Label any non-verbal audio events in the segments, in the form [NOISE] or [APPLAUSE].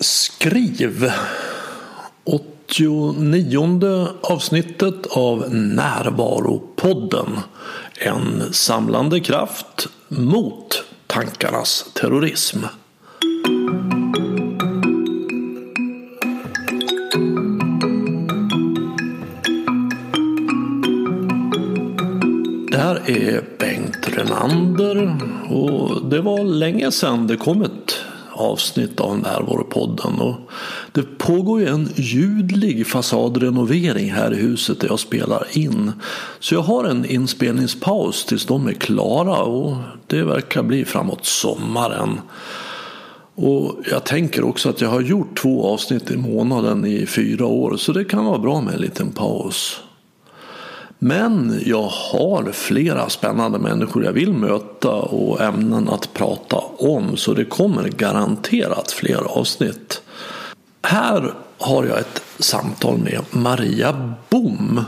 Skriv. 89 avsnittet av Närvaropodden. En samlande kraft mot tankarnas terrorism. Det här är Bengt Renander och det var länge sedan det kom ett avsnitt av Närvaropodden. Och det pågår ju en ljudlig fasadrenovering här i huset där jag spelar in. Så jag har en inspelningspaus tills de är klara och det verkar bli framåt sommaren. Och jag tänker också att jag har gjort två avsnitt i månaden i fyra år så det kan vara bra med en liten paus. Men jag har flera spännande människor jag vill möta och ämnen att prata om så det kommer garanterat fler avsnitt. Här har jag ett samtal med Maria Bom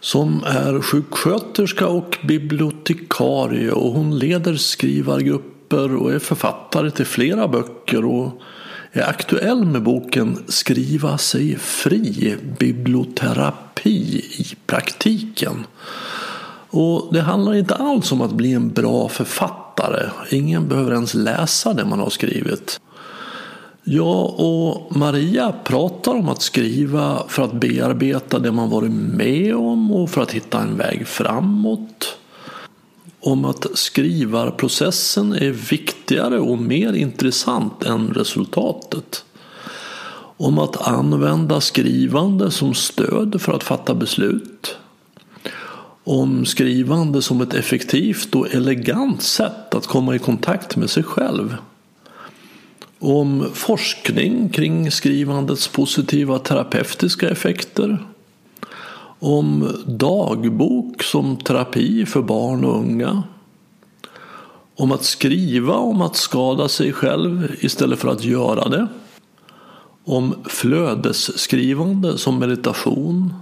som är sjuksköterska och bibliotekarie och hon leder skrivargrupper och är författare till flera böcker och är aktuell med boken Skriva sig fri biblioterapi i praktiken. Och det handlar inte alls om att bli en bra författare. Ingen behöver ens läsa det man har skrivit. Jag och Maria pratar om att skriva för att bearbeta det man varit med om och för att hitta en väg framåt om att skrivarprocessen är viktigare och mer intressant än resultatet. Om att använda skrivande som stöd för att fatta beslut. Om skrivande som ett effektivt och elegant sätt att komma i kontakt med sig själv. Om forskning kring skrivandets positiva terapeutiska effekter om dagbok som terapi för barn och unga. Om att skriva om att skada sig själv istället för att göra det. Om flödesskrivande som meditation.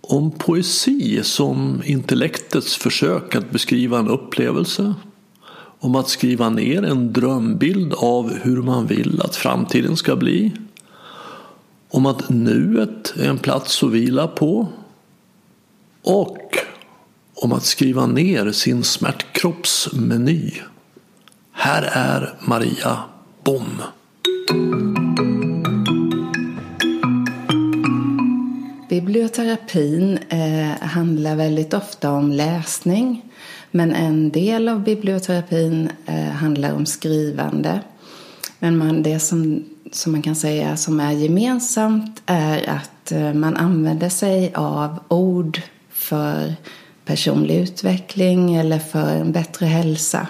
Om poesi som intellektets försök att beskriva en upplevelse. Om att skriva ner en drömbild av hur man vill att framtiden ska bli om att nuet är en plats att vila på och om att skriva ner sin smärtkroppsmeny. Här är Maria Bom. Biblioterapin eh, handlar väldigt ofta om läsning men en del av biblioterapin eh, handlar om skrivande. Men man, det som som man kan säga som är gemensamt är att eh, man använder sig av ord för personlig utveckling eller för en bättre hälsa.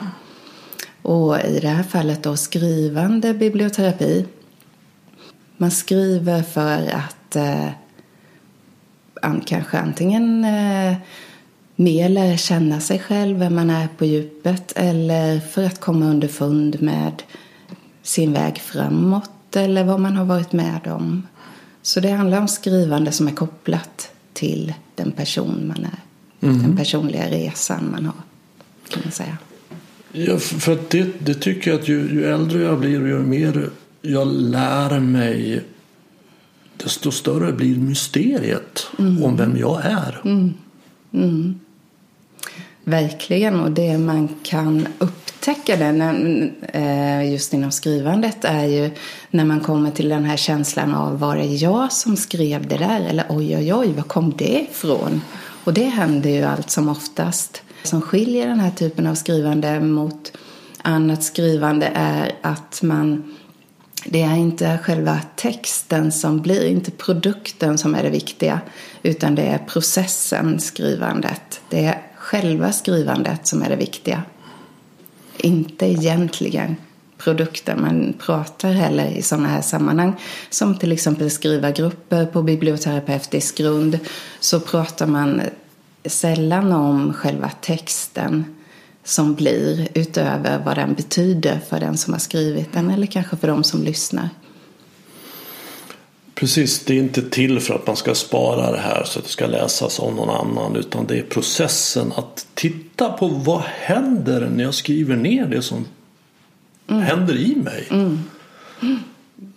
Och i det här fallet då skrivande biblioterapi. Man skriver för att eh, kanske antingen eh, mer lära känna sig själv, vem man är på djupet eller för att komma underfund med sin väg framåt eller vad man har varit med om. Så det handlar om skrivande som är kopplat till den person man är. Mm. Den personliga resan man har, kan man säga. Ja, för det, det tycker jag att ju, ju äldre jag blir och ju mer jag lär mig desto större blir mysteriet mm. om vem jag är. Mm. Mm. Verkligen, och det man kan upptäcka det eh, just inom skrivandet är ju när man kommer till den här känslan av var det jag som skrev det där? Eller oj, oj, oj, var kom det ifrån? Och det händer ju allt som oftast. Som skiljer den här typen av skrivande mot annat skrivande är att man det är inte själva texten som blir, inte produkten som är det viktiga, utan det är processen, skrivandet. Det är själva skrivandet som är det viktiga. Inte egentligen produkter Man pratar heller i sådana här sammanhang som till exempel skrivargrupper på biblioterapeutisk grund så pratar man sällan om själva texten som blir utöver vad den betyder för den som har skrivit den eller kanske för de som lyssnar. Precis, det är inte till för att man ska spara det här så att det ska läsas av någon annan utan det är processen att titta på vad händer när jag skriver ner det som mm. händer i mig. Mm.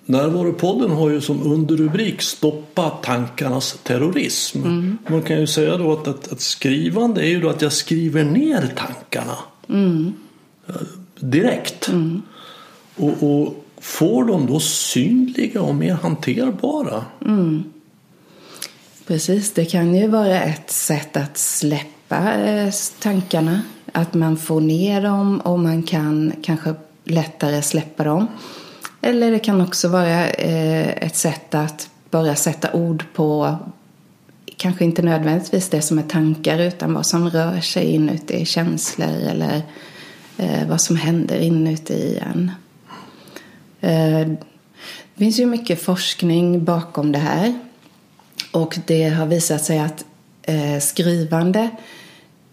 Närvaropodden har ju som underrubrik Stoppa tankarnas terrorism. Mm. Man kan ju säga då att, att, att, skrivande är ju då att jag skriver ner tankarna. Mm. Direkt. Mm. Och, och, får de då synliga och mer hanterbara. Mm. Precis, det kan ju vara ett sätt att släppa eh, tankarna. Att man får ner dem och man kan kanske lättare släppa dem. Eller det kan också vara eh, ett sätt att bara sätta ord på kanske inte nödvändigtvis det som är tankar utan vad som rör sig inuti känslor eller eh, vad som händer inuti en. Eh, det finns ju mycket forskning bakom det här. Och det har visat sig att eh, skrivande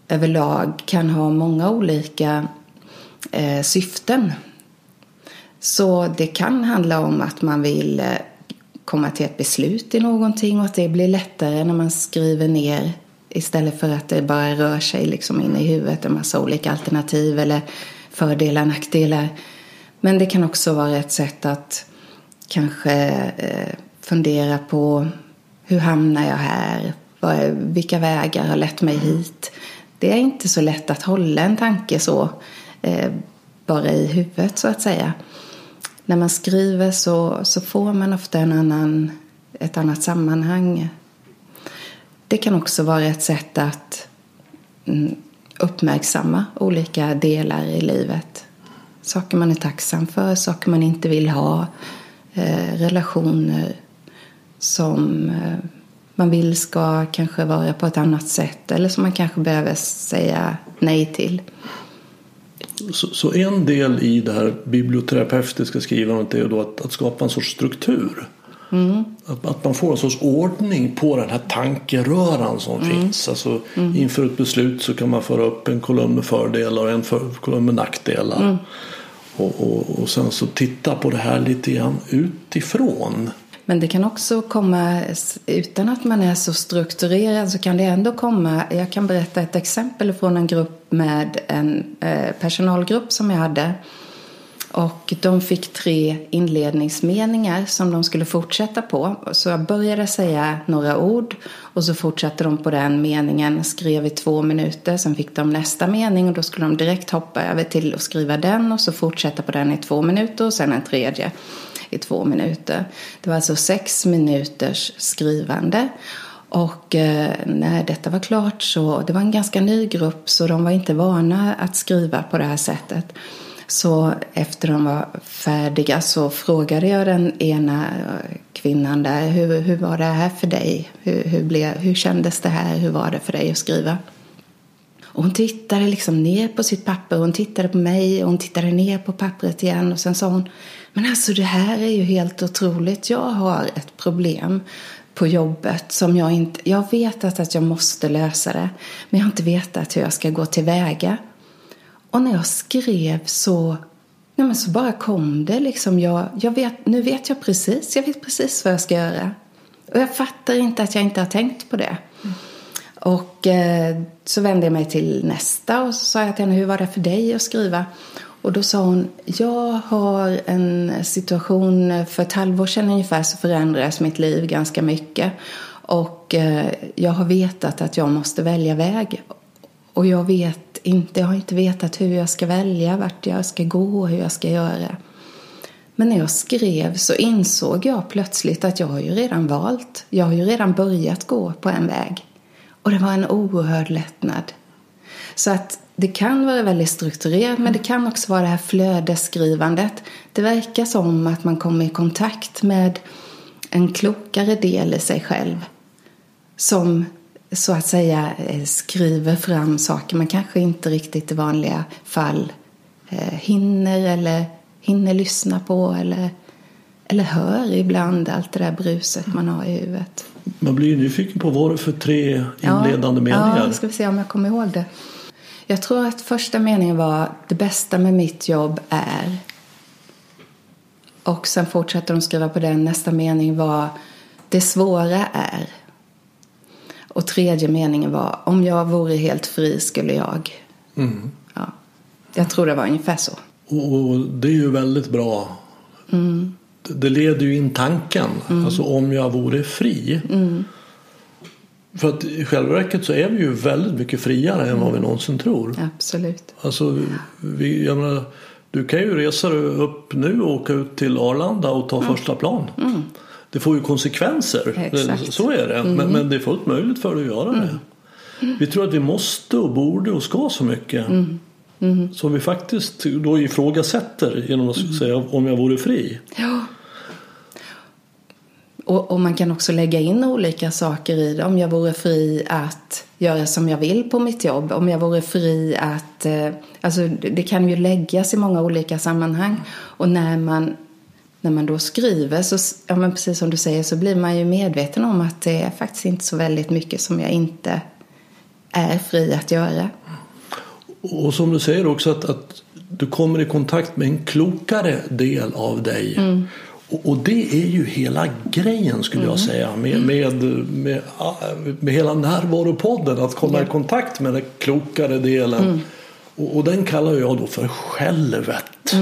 överlag kan ha många olika eh, syften. Så det kan handla om att man vill komma till ett beslut i någonting och att det blir lättare när man skriver ner istället för att det bara rör sig liksom in i huvudet en massa olika alternativ eller fördelar, nackdelar. Men det kan också vara ett sätt att kanske eh, fundera på hur hamnar jag här? Vilka vägar har lett mig hit? Det är inte så lätt att hålla en tanke så eh, bara i huvudet så att säga när man skriver så, så får man ofta en annan, ett annat sammanhang. Det kan också vara ett sätt att mm, uppmärksamma olika delar i livet. Saker man är tacksam för, saker man inte vill ha, eh, relationer som eh, man vill ska kanske vara på ett annat sätt eller som man kanske behöver säga nej till. Så, så, en del i det här biblioterapeutiska skrivandet är då att, att skapa en sorts struktur. Mm. Att, att, man får en sorts ordning på den här tankeröran som mm. finns. Alltså, mm. Inför ett beslut så kan man föra upp en kolumn med fördelar och en för, kolumn med nackdelar. Och, och, och sen så titta på det här lite grann utifrån. Men det kan också komma, utan att man är så strukturerad, så kan det ändå komma. Jag kan berätta ett exempel från en grupp med en eh, personalgrupp som jag hade. Och de fick tre inledningsmeningar som de skulle fortsätta på. Så jag började säga några ord och så fortsatte de på den meningen, skrev i två minuter. Sen fick de nästa mening och då skulle de direkt hoppa över till att skriva den och så fortsätta på den i två minuter och sen en tredje i två minuter. Det var alltså sex minuters skrivande. Och eh, när detta var klart så, det var en ganska ny grupp så de var inte vana att skriva på det här sättet. Så efter de var färdiga så frågade jag den ena eh, kvinnan där, hur, hur var det här för dig? Hur, hur, blev, hur kändes det här? Hur var det för dig att skriva? Och hon tittade liksom ner på sitt papper, hon tittade på mig och hon tittade ner på pappret igen och sen sa hon Men alltså det här är ju helt otroligt, jag har ett problem på jobbet som jag inte, jag har vetat att jag måste lösa det men jag har inte vetat hur jag ska gå tillväga. Och när jag skrev så, nej men så bara kom det liksom, jag, jag vet, nu vet jag precis, jag vet precis vad jag ska göra. Och jag fattar inte att jag inte har tänkt på det. Mm. Och eh, så vände jag mig till nästa och så sa jag till henne, hur var det för dig att skriva? Och då sa hon, jag har en situation, för ett halvår sedan ungefär så förändrades mitt liv ganska mycket. Och eh, jag har vetat att jag måste välja väg. Och jag vet inte, jag har inte vetat hur jag ska välja, vart jag ska gå, hur jag ska göra. Men när jag skrev så insåg jag plötsligt att jag har ju redan valt. Jag har ju redan börjat gå på en väg. Och det var en oerhörd lättnad. Så att det kan vara väldigt strukturerat men det kan också vara det här flödesskrivandet. Det verkar som att man kommer i kontakt med en klokare del i sig själv. Som så att säga skriver fram saker man kanske inte riktigt i vanliga fall hinner eller hinner lyssna på eller, eller hör ibland allt det där bruset man har i huvudet. Man blir ju nyfiken på vad det för tre inledande ja, meningar. Ja, ska vi se om jag kommer ihåg det. Jag tror att första meningen var Det bästa med mitt jobb är. Och sen fortsatte de skriva på den. Nästa mening var Det svåra är. Och tredje meningen var Om jag vore helt fri skulle jag. Mm. Ja, jag tror det var ungefär så. Och det är ju väldigt bra. Mm. det leder ju in tanken. Alltså om jag vore fri. För att i själva verket så är vi ju väldigt mycket friare än vad vi någonsin tror. Absolut. Alltså, vi, jag menar, du kan ju resa upp nu och åka ut till Arlanda och ta första plan. Det får ju konsekvenser. Exakt. Så är det. Men, men det är fullt möjligt för dig att göra det. Vi tror att vi måste och borde och ska så mycket. Som vi faktiskt då ifrågasätter genom att säga om jag vore fri. Ja. Och, och man kan också lägga in olika saker i det. Om jag vore fri att göra som jag vill på mitt jobb. Om jag vore fri att... Eh, alltså det kan ju läggas i många olika sammanhang. Och när man, när man då skriver, så, ja, men precis som du säger, så blir man ju medveten om att det är faktiskt inte så väldigt mycket som jag inte är fri att göra. Och som du säger också att, att du kommer i kontakt med en klokare del av dig. Och, och det är ju hela grejen skulle jag säga med, med, med, med hela närvaropodden. Att komma i kontakt med den klokare delen. Och, och den kallar jag då för självet.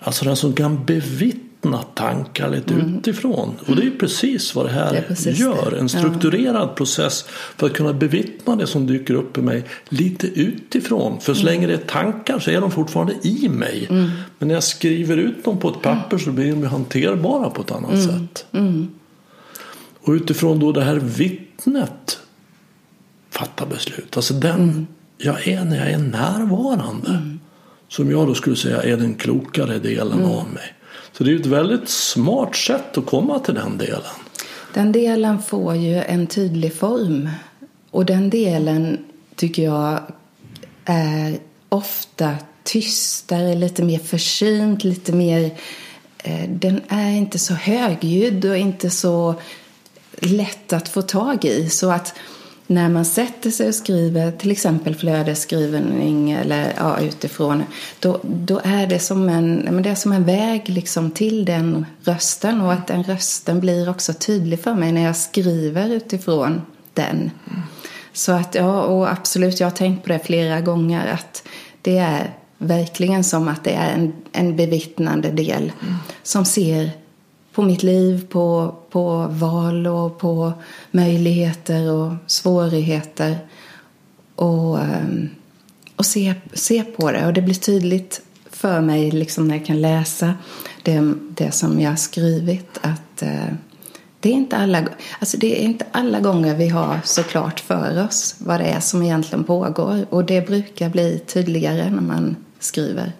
Alltså den som kan bevittna tankar lite utifrån. Och det är precis vad det här Det gör. det. En strukturerad process för att kunna bevittna det som dyker upp i mig lite utifrån. För så länge det är tankar så är de fortfarande i mig. Men när jag skriver ut dem på ett papper så blir de hanterbara på ett annat sätt. Och utifrån då det här vittnet fatta beslut. Alltså den jag är när jag är närvarande. Som jag då skulle säga är den klokare delen av mig. Så det är ju ett väldigt smart sätt att komma till den delen. Den delen får ju en tydlig form. Och den delen tycker jag är ofta tystare, lite mer försynt, lite mer... Eh, den är inte så högljudd och inte så lätt att få tag i. Så att när man sätter sig och skriver till exempel flödesskrivning eller ja, utifrån då, då är det som en, men det är som en väg liksom till den rösten och att den rösten blir också tydlig för mig när jag skriver utifrån den. Så att ja, och absolut, jag har tänkt på det flera gånger att det är verkligen som att det är en, en bevittnande del som ser på mitt liv, på, på val och på möjligheter och svårigheter. Och, ehm, och se, se på det. Och det blir tydligt för mig liksom när jag kan läsa det, det som jag har skrivit att eh, det är, inte alla, alltså det är inte alla gånger vi har så klart för oss vad det är som egentligen pågår. Och det brukar bli tydligare när man skriver.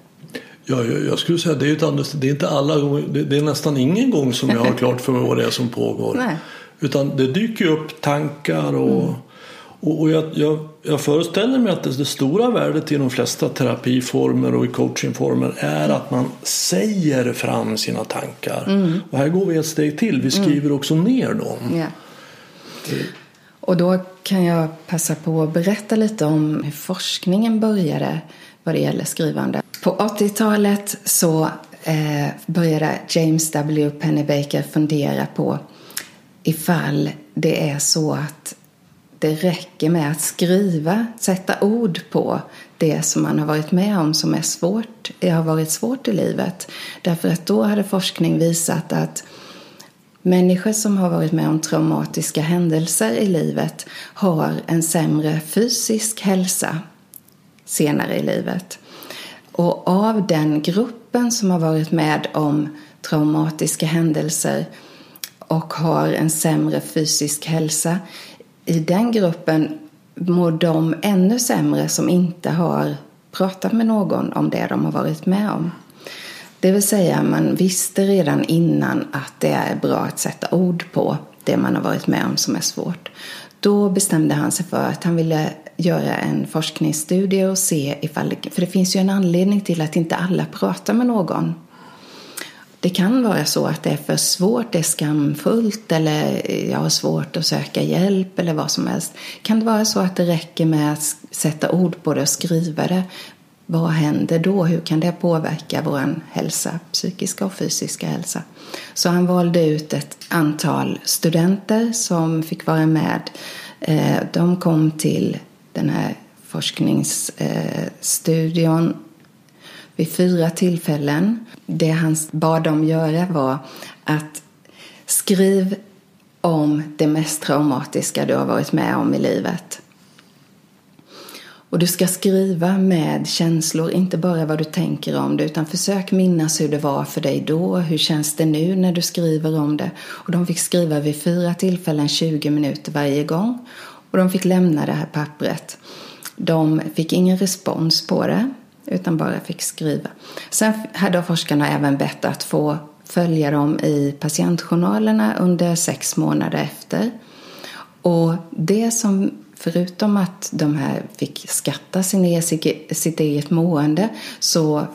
Ja, jag, jag skulle säga det är, ett det är inte alla det, det är nästan ingen gång som jag har [LAUGHS] klart för mig vad det är som pågår. Nej. Utan det dyker upp tankar och, och, och jag, jag, jag föreställer mig att det, det stora värdet i de flesta terapiformer och i coachingformer är att man säger fram sina tankar. Och här går vi ett steg till, vi skriver också ner dem. Ja. Och då kan jag passa på att berätta lite om hur forskningen började vad det gäller skrivande. På 80-talet så eh, började James W. Pennebaker fundera på ifall det är så att det räcker med att skriva, sätta ord på det som man har varit med om som är svårt, har varit svårt i livet. Därför att då hade forskning visat att Människor som har varit med om traumatiska händelser i livet har en sämre fysisk hälsa senare i livet. Och av den gruppen som har varit med om traumatiska händelser och har en sämre fysisk hälsa, i den gruppen mår de ännu sämre som inte har pratat med någon om det de har varit med om. Det vill säga, man visste redan innan att det är bra att sätta ord på det man har varit med om som är svårt. Då bestämde han sig för att han ville göra en forskningsstudie och se ifall det, för det finns ju en anledning till att inte alla pratar med någon. Det kan vara så att det är för svårt, det är skamfullt eller jag har svårt att söka hjälp eller vad som helst. Kan det vara så att det räcker med att sätta ord på det och skriva det? Vad händer då? Hur kan det påverka vår hälsa, psykiska och fysiska hälsa? Så han valde ut ett antal studenter som fick vara med. Eh, de kom till den här forskningsstudion vid fyra tillfällen. Det han bad dem göra var att skriv om det mest traumatiska du har varit med om i livet. Och du ska skriva med känslor, inte bara vad du tänker om det, utan försök minnas hur det var för dig då. Hur känns det nu när du skriver om det? Och de fick skriva vid fyra tillfällen, 20 minuter varje gång. Och de fick lämna det här pappret. De fick ingen respons på det, utan bara fick skriva. Sen hade forskarna även bett att få följa dem i patientjournalerna under sex månader efter. Och det som förutom att de här fick skatta sin, e- sitt eget mående så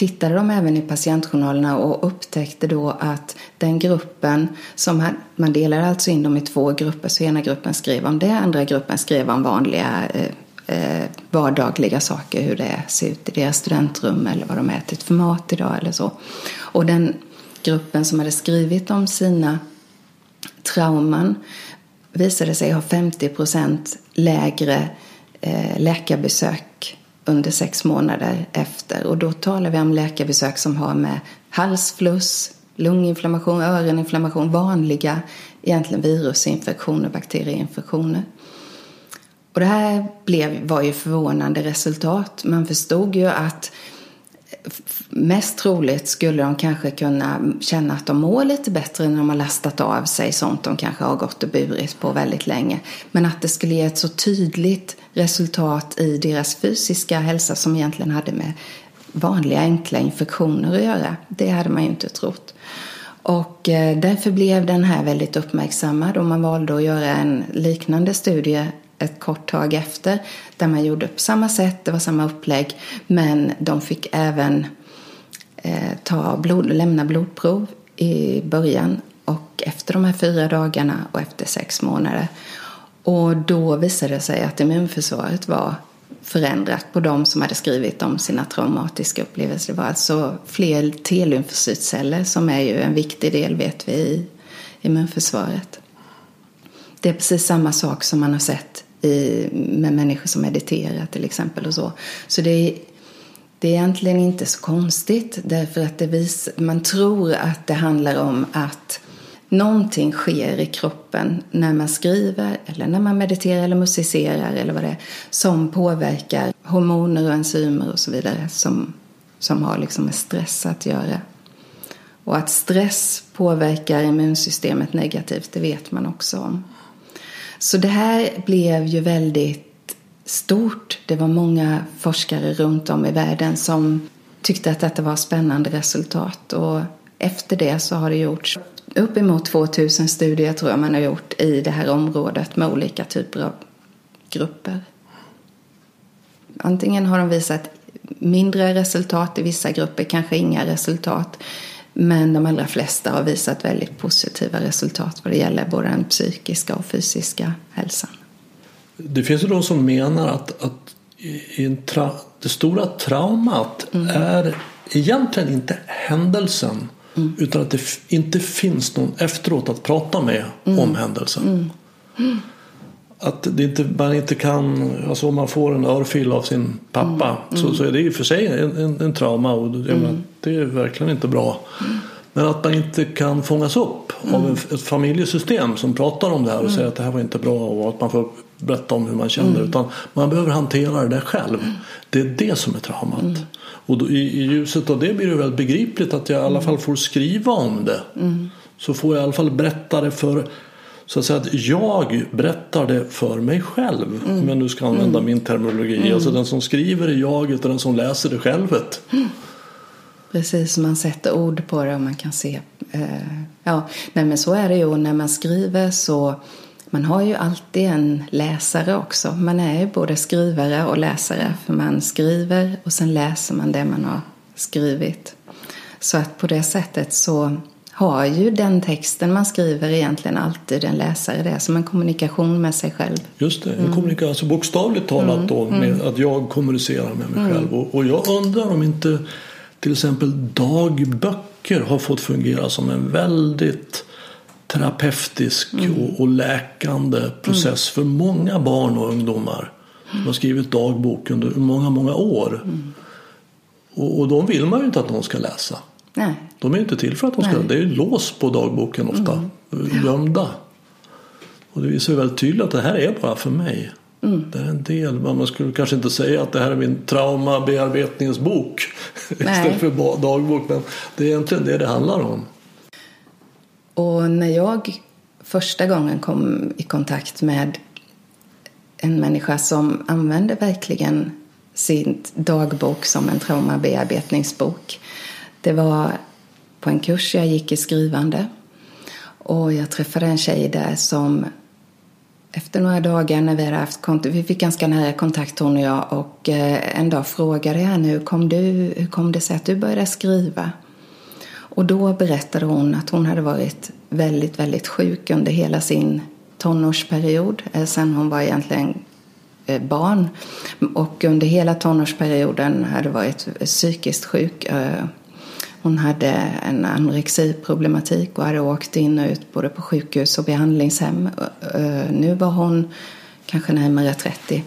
tittade de även i patientjournalerna och upptäckte då att den gruppen som man delade alltså in dem i två grupper så ena gruppen skrev om det, andra gruppen skrev om vanliga eh, eh, vardagliga saker, hur det ser ut i deras studentrum eller vad de ätit för mat idag eller så. Och den gruppen som hade skrivit om sina trauman visade sig ha 50 procent lägre eh, läkarbesök under sex månader efter. Och då talar vi om läkarbesök som har med halsfluss, lunginflammation, öroninflammation, vanliga egentligen virusinfektioner, bakterieinfektioner. Och det här blev, var ju förvånande resultat. Man förstod ju att mest troligt skulle de kanske kunna känna att de mår lite bättre när de har lastat av sig sånt de kanske har gått och burit på väldigt länge. Men att det skulle ge ett så tydligt resultat i deras fysiska hälsa som egentligen hade med vanliga enkla infektioner att göra, det hade man ju inte trott. Och eh, därför blev den här väldigt uppmärksammad och man valde att göra en liknande studie ett kort tag efter där man gjorde på samma sätt, det var samma upplägg men de fick även eh, ta blod, lämna blodprov i början och efter de här fyra dagarna och efter sex månader. Och då visade det sig att immunförsvaret var förändrat på de som hade skrivit om sina traumatiska upplevelser. Det var alltså fler T-lymfocytceller som är ju en viktig del, vet vi, i immunförsvaret. Det är precis samma sak som man har sett i, med människor som mediterar till exempel och så. Så det är, det är egentligen inte så konstigt därför att det vis, man tror att det handlar om att någonting sker i kroppen när man skriver eller när man mediterar eller musicerar eller vad det är som påverkar hormoner och enzymer och så vidare som, som har liksom med stress att göra. Och att stress påverkar immunsystemet negativt, det vet man också om. Så det här blev ju väldigt stort. Det var många forskare runt om i världen som tyckte att detta var spännande resultat. Och efter det så har det gjorts uppemot 2000 studier tror jag man har gjort i det här området med olika typer av grupper. Antingen har de visat mindre resultat i vissa grupper, kanske inga resultat. Men de allra flesta har visat väldigt positiva resultat vad det gäller både den psykiska och fysiska hälsan. Det finns ju de som menar att, att tra det stora traumat mm. är egentligen inte händelsen mm. utan att det inte finns någon efteråt att prata med mm. om händelsen. Mm. Att det inte, man inte kan, alltså om man får en örfil av sin pappa mm. så, så är det i och för sig en, en, en trauma och det, mm. det är verkligen inte bra. Mm. Men att man inte kan fångas upp av en, ett familjesystem som pratar om det här och säger att det här var inte bra och att man får berätta om hur man känner utan man behöver hantera det själv. Det är det som är traumat. Och då, i, i, ljuset av det blir det väldigt begripligt att jag i alla fall får skriva om det. Så får jag i alla fall berätta det för så att, säga att jag berättar det för mig själv. Mm. Om jag nu ska använda mm. min terminologi. Mm. Alltså den som skriver är jaget och den som läser är självet. Mm. Precis, man sätter ord på det och man kan se. Eh, ja, nej men så är det ju. när man skriver så man har ju alltid en läsare också. Man är ju både skrivare och läsare. För man skriver och sen läser man det man har skrivit. Så att på det sättet så har ju den texten man skriver egentligen alltid en läsare. Det är som en kommunikation med sig själv. Just det, en mm. kommunikation, alltså bokstavligt talat mm. då, med mm. att jag kommunicerar med mig mm. själv. Och, och, jag undrar om inte till exempel dagböcker har fått fungera som en väldigt terapeutisk mm. och, och, läkande process för många barn och ungdomar som har skrivit dagbok under många, många år. Och, och de vill man ju inte att någon ska läsa. Nej. De är inte till för att de ska. Nej. Det är ju lås på dagboken ofta. Gömda. Och det visar väldigt tydligt att det här är bara för mig. Det är en del. Men man skulle kanske inte säga att det här är min traumabearbetningsbok. [LAUGHS] Istället för dagbok. Men det är egentligen det det handlar om. Och när jag första gången kom i kontakt med en människa som använde verkligen sin dagbok som en traumabearbetningsbok. Det var på en kurs jag gick i skrivande. Och jag träffade en tjej där som efter några dagar när vi hade haft kontakt, vi fick ganska nära kontakt hon och jag och eh, en dag frågade jag henne hur kom, du, hur kom det sig att du började skriva? Och då berättade hon att hon hade varit väldigt, väldigt sjuk under hela sin tonårsperiod. Eh, sen hon var egentligen eh, barn. Och under hela tonårsperioden hade varit psykiskt sjuk. Hon hade en anorexiproblematik och hade åkt in och ut både på sjukhus och behandlingshem. Nu var hon kanske närmare 30.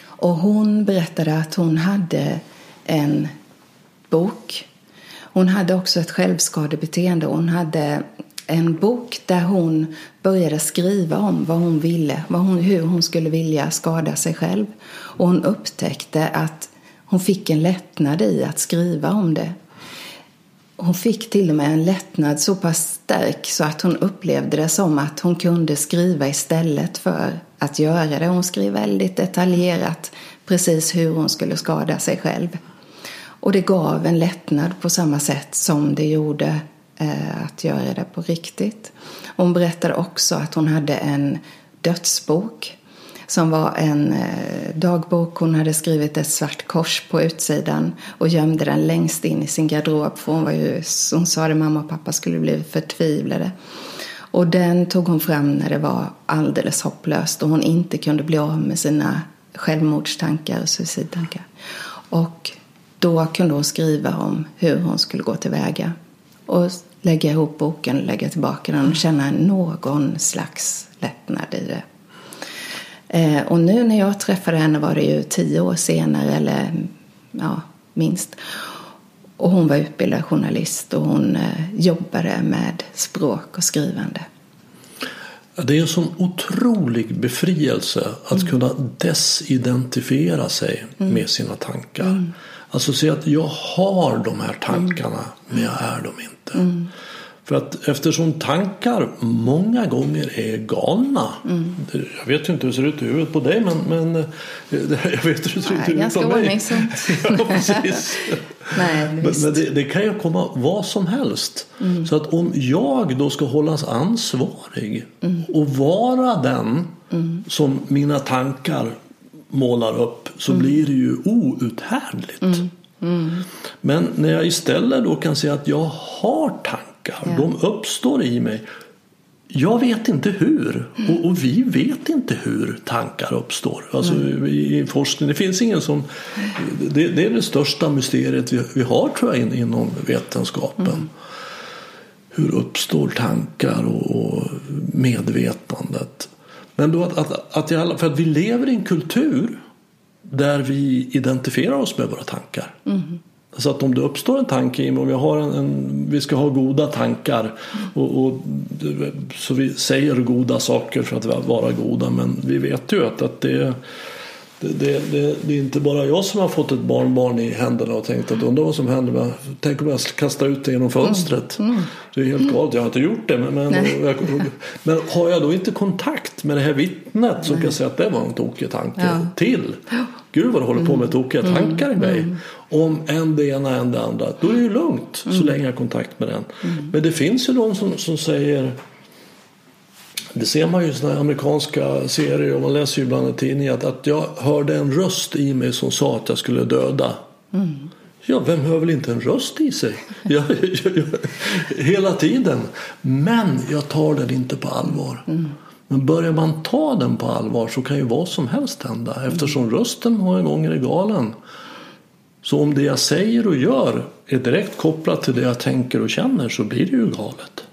Och hon berättade att hon hade en bok. Hon hade också ett självskadebeteende. Hon hade en bok där hon började skriva om vad hon ville, vad hon, hur hon skulle vilja skada sig själv. Och hon upptäckte att hon fick en lättnad i att skriva om det. Hon fick till och med en lättnad så pass stark så att hon upplevde det som att hon kunde skriva istället för att göra det. Hon skrev väldigt detaljerat precis hur hon skulle skada sig själv. Och det gav en lättnad på samma sätt som det gjorde eh, att göra det på riktigt. Hon berättade också att hon hade en dödsbok som var en eh, dagbok. Hon hade skrivit ett svart kors på utsidan och gömde den längst in i sin garderob. För hon, var ju, hon sa att mamma och pappa skulle bli förtvivlade. Och den tog hon fram när det var alldeles hopplöst och hon inte kunde bli av med sina självmordstankar och suicidtankar. Och då kunde hon skriva om hur hon skulle gå tillväga och lägga ihop boken, lägga tillbaka den och känna någon slags lättnad i det. Eh, och nu när jag träffade henne var det ju tio år senare, eller ja, minst. Och hon var utbildad journalist och hon eh, jobbade med språk och skrivande. Det är en sån otrolig befrielse att kunna desidentifiera sig med sina tankar. Alltså se att jag har de här tankarna men jag är dem inte. För att eftersom tankar många gånger är galna. Det- Jag vet ju inte hur det ser ut i huvudet på dig men, men eh, [LAUGHS] jag vet hur det ser ut i huvudet ganska på mig. ordningsamt. [LAUGHS] ja, precis. [LAUGHS] Nej, Men, men det, det kan ju komma vad som helst. Så att om jag då ska hållas ansvarig och vara den som mina tankar målar upp så blir det ju outhärdligt. Men när jag istället då kan säga att jag har tankar, Ja. de uppstår i mig. Jag vet inte hur och, och vi vet inte hur tankar uppstår. Alltså i, i forskning, det finns ingen som... Det, det är det största mysteriet vi, vi har tror jag in, inom vetenskapen. Hur uppstår tankar och, och medvetandet? Men då att, att, att jag, för att vi lever i en kultur där vi identifierar oss med våra tankar. Så att om det uppstår en tanke i mig, om jag har en, en, vi ska ha goda tankar och, och så vi säger goda saker för att vara goda men vi vet ju att, att det, det, det, det, det är inte bara jag som har fått ett barnbarn i händerna och tänkt att undra vad som händer. med- Tänk om jag kastar ut det genom fönstret. Det är helt galet, jag har inte gjort det. Men, men, Nej. jag, men har jag då inte kontakt med det här vittnet som kan säga att det var en tokig tanke Ja. till. Gud vad du håller på med tokiga tankar i mig. Om en det ena en det andra. Då är det ju lugnt så länge jag har kontakt med den. Men det finns ju de som, som säger det ser man ju i såna amerikanska serier och man läser ju ibland i tidningen att, att jag hörde en röst i mig som sa att jag skulle döda. Ja, vem hör väl inte en röst i sig? [LAUGHS] Jag, jag, jag, hela tiden. Men jag tar den inte på allvar. Men börjar man ta den på allvar så kan ju vad som helst hända eftersom rösten många gånger är galen. Så om det jag säger och gör är direkt kopplat till det jag tänker och känner så blir det ju galet.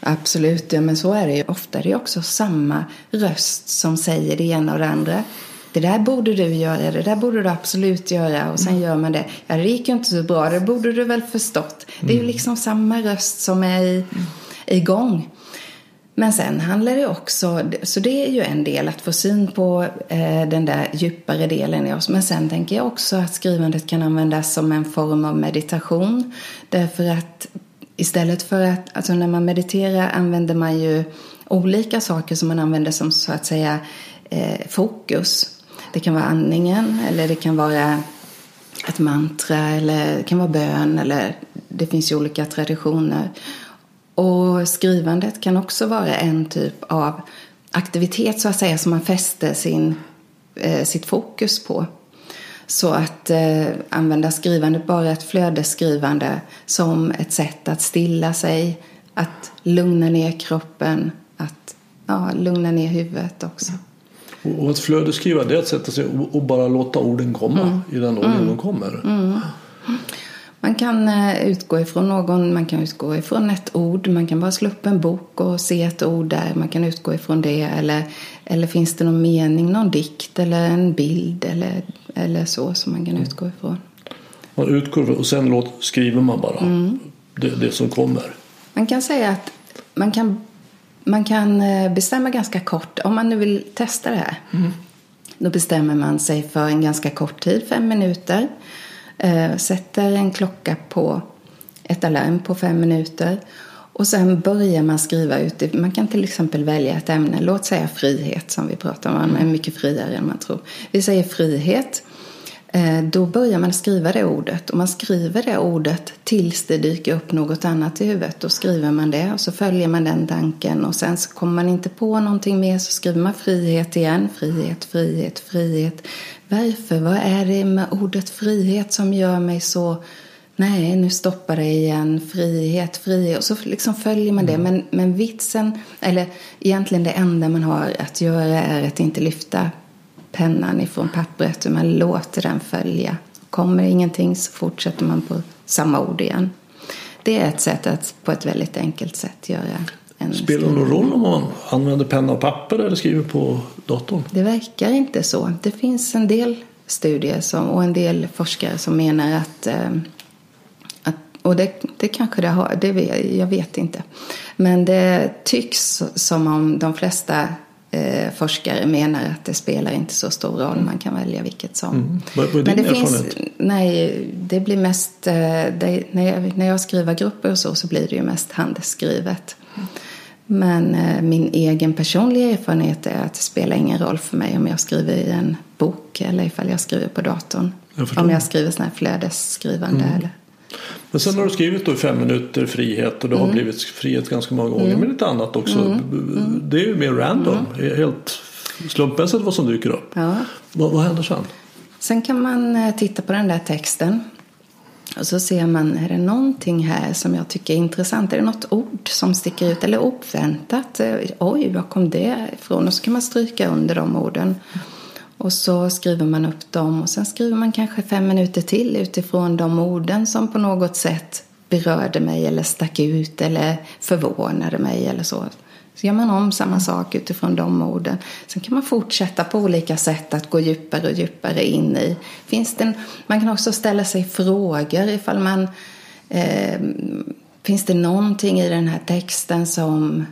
Absolut, ja, men så är det ju. Ofta är det också samma röst som säger det ena och det andra. det där borde du göra, det där borde du absolut göra och sen mm. gör man det. Ja, det gick ju inte så bra, det borde du väl förstått. Det är ju mm. liksom samma röst som är i, igång. Men sen handlar det också, så det är ju en del att få syn på eh, den där djupare delen i oss. Men sen tänker jag också att skrivandet kan användas som en form av meditation. Därför att istället för att, alltså när man mediterar använder man ju olika saker som man använder som så att säga eh, fokus. Det kan vara andningen eller det kan vara ett mantra eller det kan vara bön eller det finns ju olika traditioner. Och skrivandet kan också vara en typ av aktivitet så att säga som man fäster sin, eh, sitt fokus på. Så att eh, använda skrivandet, bara ett flödesskrivande som ett sätt att stilla sig, att lugna ner kroppen, att ja, lugna ner huvudet också. Och att flödesskriva det är att sätta sig och bara låta orden komma mm. i den ordning mm. de kommer. Mm. Man kan eh, utgå ifrån någon, man kan utgå ifrån ett ord, man kan bara slå upp en bok och se ett ord där, man kan utgå ifrån det. Eller, eller finns det någon mening, någon dikt eller en bild eller, eller så som man kan mm. utgå ifrån. Man utgår och sen låt, skriver man bara mm. det, det som kommer. Man kan säga att man kan, man kan eh, bestämma ganska kort, om man nu vill testa det här. Mm. Då bestämmer man sig för en ganska kort tid, fem minuter eh, sätter en klocka på ett alarm på fem minuter och sen börjar man skriva ut. Man kan till exempel välja ett ämne, låt säga frihet som vi pratar om, man är mycket friare än man tror. Vi säger frihet. Eh, då börjar man skriva det ordet och man skriver det ordet tills det dyker upp något annat i huvudet. Då skriver man det och så följer man den tanken och sen så kommer man inte på någonting mer så skriver man frihet igen. Frihet, frihet, frihet. Varför? Vad är det med ordet frihet som gör mig så Nej, nu stoppar det igen. Frihet, frihet. Och så liksom följer man det. Mm. Men, men vitsen, eller egentligen det enda man har att göra är att inte lyfta pennan ifrån pappret. Man låter den följa. Kommer ingenting så fortsätter man på samma ord igen. Det är ett sätt att på ett väldigt enkelt sätt göra en Spelar det någon roll om man använder penna och papper eller skriver på datorn? Det verkar inte så. Det finns en del studier som, och en del forskare som menar att, eh, att och det, det kanske det har, det vet, jag vet inte. Men det tycks som om de flesta eh, forskare menar att det spelar inte så stor roll. Man kan välja vilket som. Mm. Vad, vad är din Men det finns, Nej, det blir mest, eh, det, när, jag, när jag skriver grupper och så, så blir det ju mest handskrivet. Mm. Men eh, min egen personliga erfarenhet är att det spelar ingen roll för mig om jag skriver i en bok eller ifall jag skriver på datorn. Jag om jag skriver sådana här flödesskrivande. Mm. Eller... Men sen har du skrivit då fem minuter frihet och det har mm. blivit frihet ganska många gånger. Mm. Men lite annat också. Mm. Mm. Det är ju mer random. Mm. Helt slumpmässigt vad som dyker upp. Ja. Vad, vad händer sen? Sen kan man eh, titta på den där texten och så ser man, är det någonting här som jag tycker är intressant? Är det något ord som sticker ut? Eller oväntat? Oj, var kom det ifrån? Och så kan man stryka under de orden. Och så skriver man upp dem och sen skriver man kanske fem minuter till utifrån de orden som på något sätt berörde mig eller stack ut eller förvånade mig eller så. Så gör man om samma sak utifrån de orden. Sen kan man fortsätta på olika sätt att gå djupare och djupare in i. Finns det en, man kan också ställa sig frågor ifall man... Eh, finns det någonting i den här texten som,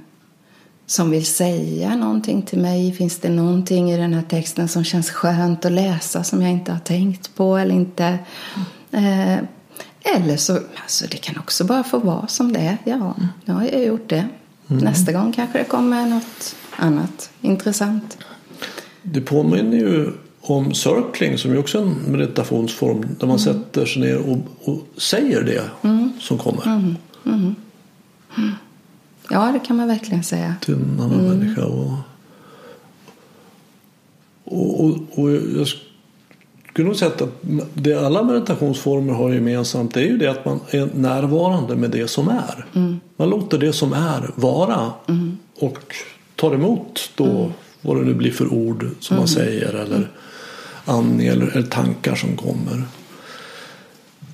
som vill säga någonting till mig? Finns det någonting i den här texten som känns skönt att läsa som jag inte har tänkt på eller inte? Eh, eller så, alltså det kan också bara få vara som det är. Ja, nu har jag gjort det. Mm. Nästa gång kanske det kommer något annat intressant. Det påminner ju om circling som är också en meditationsform där man mm. sätter sig ner och, och säger det mm. som kommer. Ja, det kan man verkligen säga. Till en annan mm. människa. Och, och, och, och jag skulle nog säga att det alla meditationsformer har gemensamt det är ju det att man är närvarande med det som är. Mm. Man låter det som är vara mm. och tar emot då mm. vad det nu blir för ord som man mm. säger eller andning eller, eller tankar som kommer.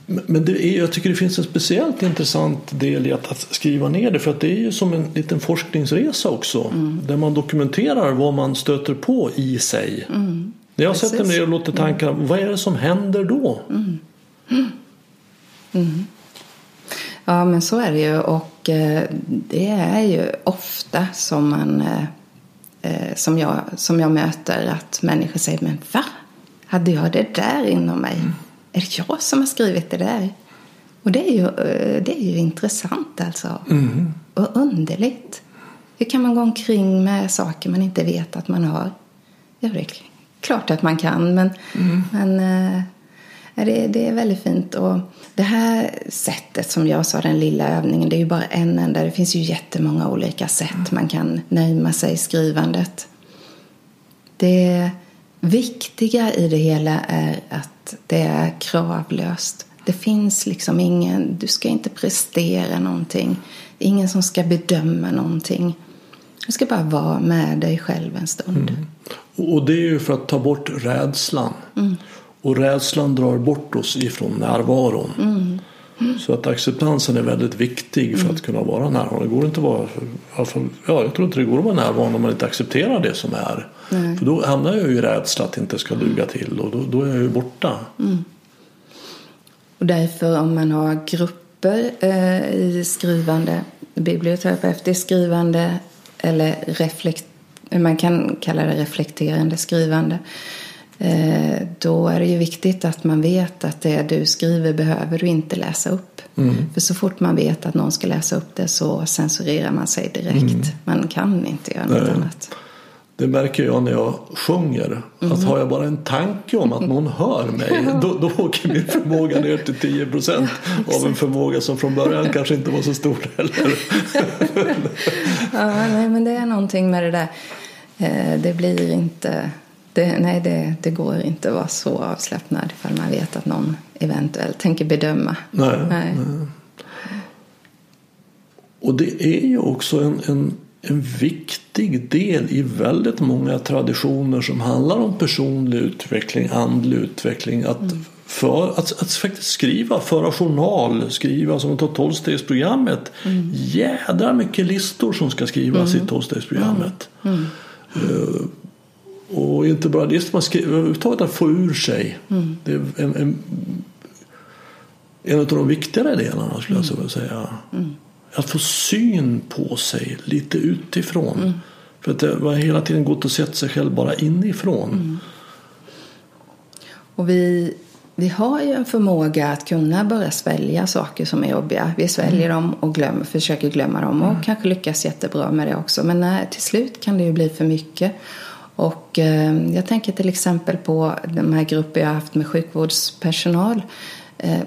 Men det är, jag tycker det finns en speciellt intressant del i att, att, skriva ner det för att det är ju som en liten forskningsresa också mm. där man dokumenterar vad man stöter på i sig. Mm. När jag sätter Precis. ner och låter tankarna, vad är det som händer då? Ja, men så är det ju. Och eh, det är ju ofta som man eh, eh, som, jag, som jag möter att människor säger Men va? Hade jag det där inom mig? Är det jag som har skrivit det där? Och det är ju, eh, det är ju intressant alltså. Och underligt. Hur kan man gå omkring med saker man inte vet att man har? Ja, det är klart att man kan, men, men eh, det, det är väldigt fint. Och det här sättet som jag sa, den lilla övningen, det är ju bara en enda. Det finns ju jättemånga olika sätt man kan närma sig skrivandet. Det viktiga i det hela är att det är kravlöst. Det finns liksom ingen, du ska inte prestera någonting. Ingen som ska bedöma någonting. Du ska bara vara med dig själv en stund. Och det är ju för att ta bort rädslan. Och rädslan drar bort oss ifrån närvaron. Så att acceptansen är väldigt viktig för att kunna vara närvarande. Det går inte att vara, fall, ja, jag tror inte det går att vara närvarande om man inte accepterar det som är. För då hamnar jag ju i rädsla att det inte ska duga till och då, då är jag ju borta. Och därför om man har grupper eh, i skrivande, biblioterapeutiskt skrivande eller reflekt, man kan kalla det reflekterande skrivande. Eh, då är det ju viktigt att man vet att det du skriver behöver du inte läsa upp. För så fort man vet att någon ska läsa upp det så censurerar man sig direkt. Man kan inte göra något Nej. annat. Det märker jag när jag sjunger. Att har jag bara en tanke om att någon hör mig [LAUGHS] då, då åker min förmåga ner till 10 procent av en förmåga som från början kanske inte var så stor heller. [LAUGHS] Ja, nej, men det är någonting med det där. Eh, det blir inte... Det, nej, det, det går inte att vara så avslappnad ifall man vet att någon eventuellt tänker bedöma. Nej, Nej. Och det är ju också en, en, en viktig del i väldigt många traditioner som handlar om personlig utveckling, andlig utveckling. Att, för, att, att faktiskt skriva, föra journal, skriva som ta tolvstegsprogrammet. Jädra mycket listor som ska skrivas i tolvstegsprogrammet. Eh, och inte bara listor, man skriver överhuvudtaget att få ur sig. Det är en, en, en av de viktigare delarna skulle jag vilja säga. Att få syn på sig lite utifrån. För att det var hela tiden gått att se sig själv bara inifrån. Och vi, vi har ju en förmåga att kunna börja svälja saker som är jobbiga. Vi sväljer dem och glömmer, försöker glömma dem och kanske lyckas jättebra med det också. Men nej, till slut kan det ju bli för mycket. Och eh, jag tänker till exempel på de här grupper jag har haft med sjukvårdspersonal. Eh,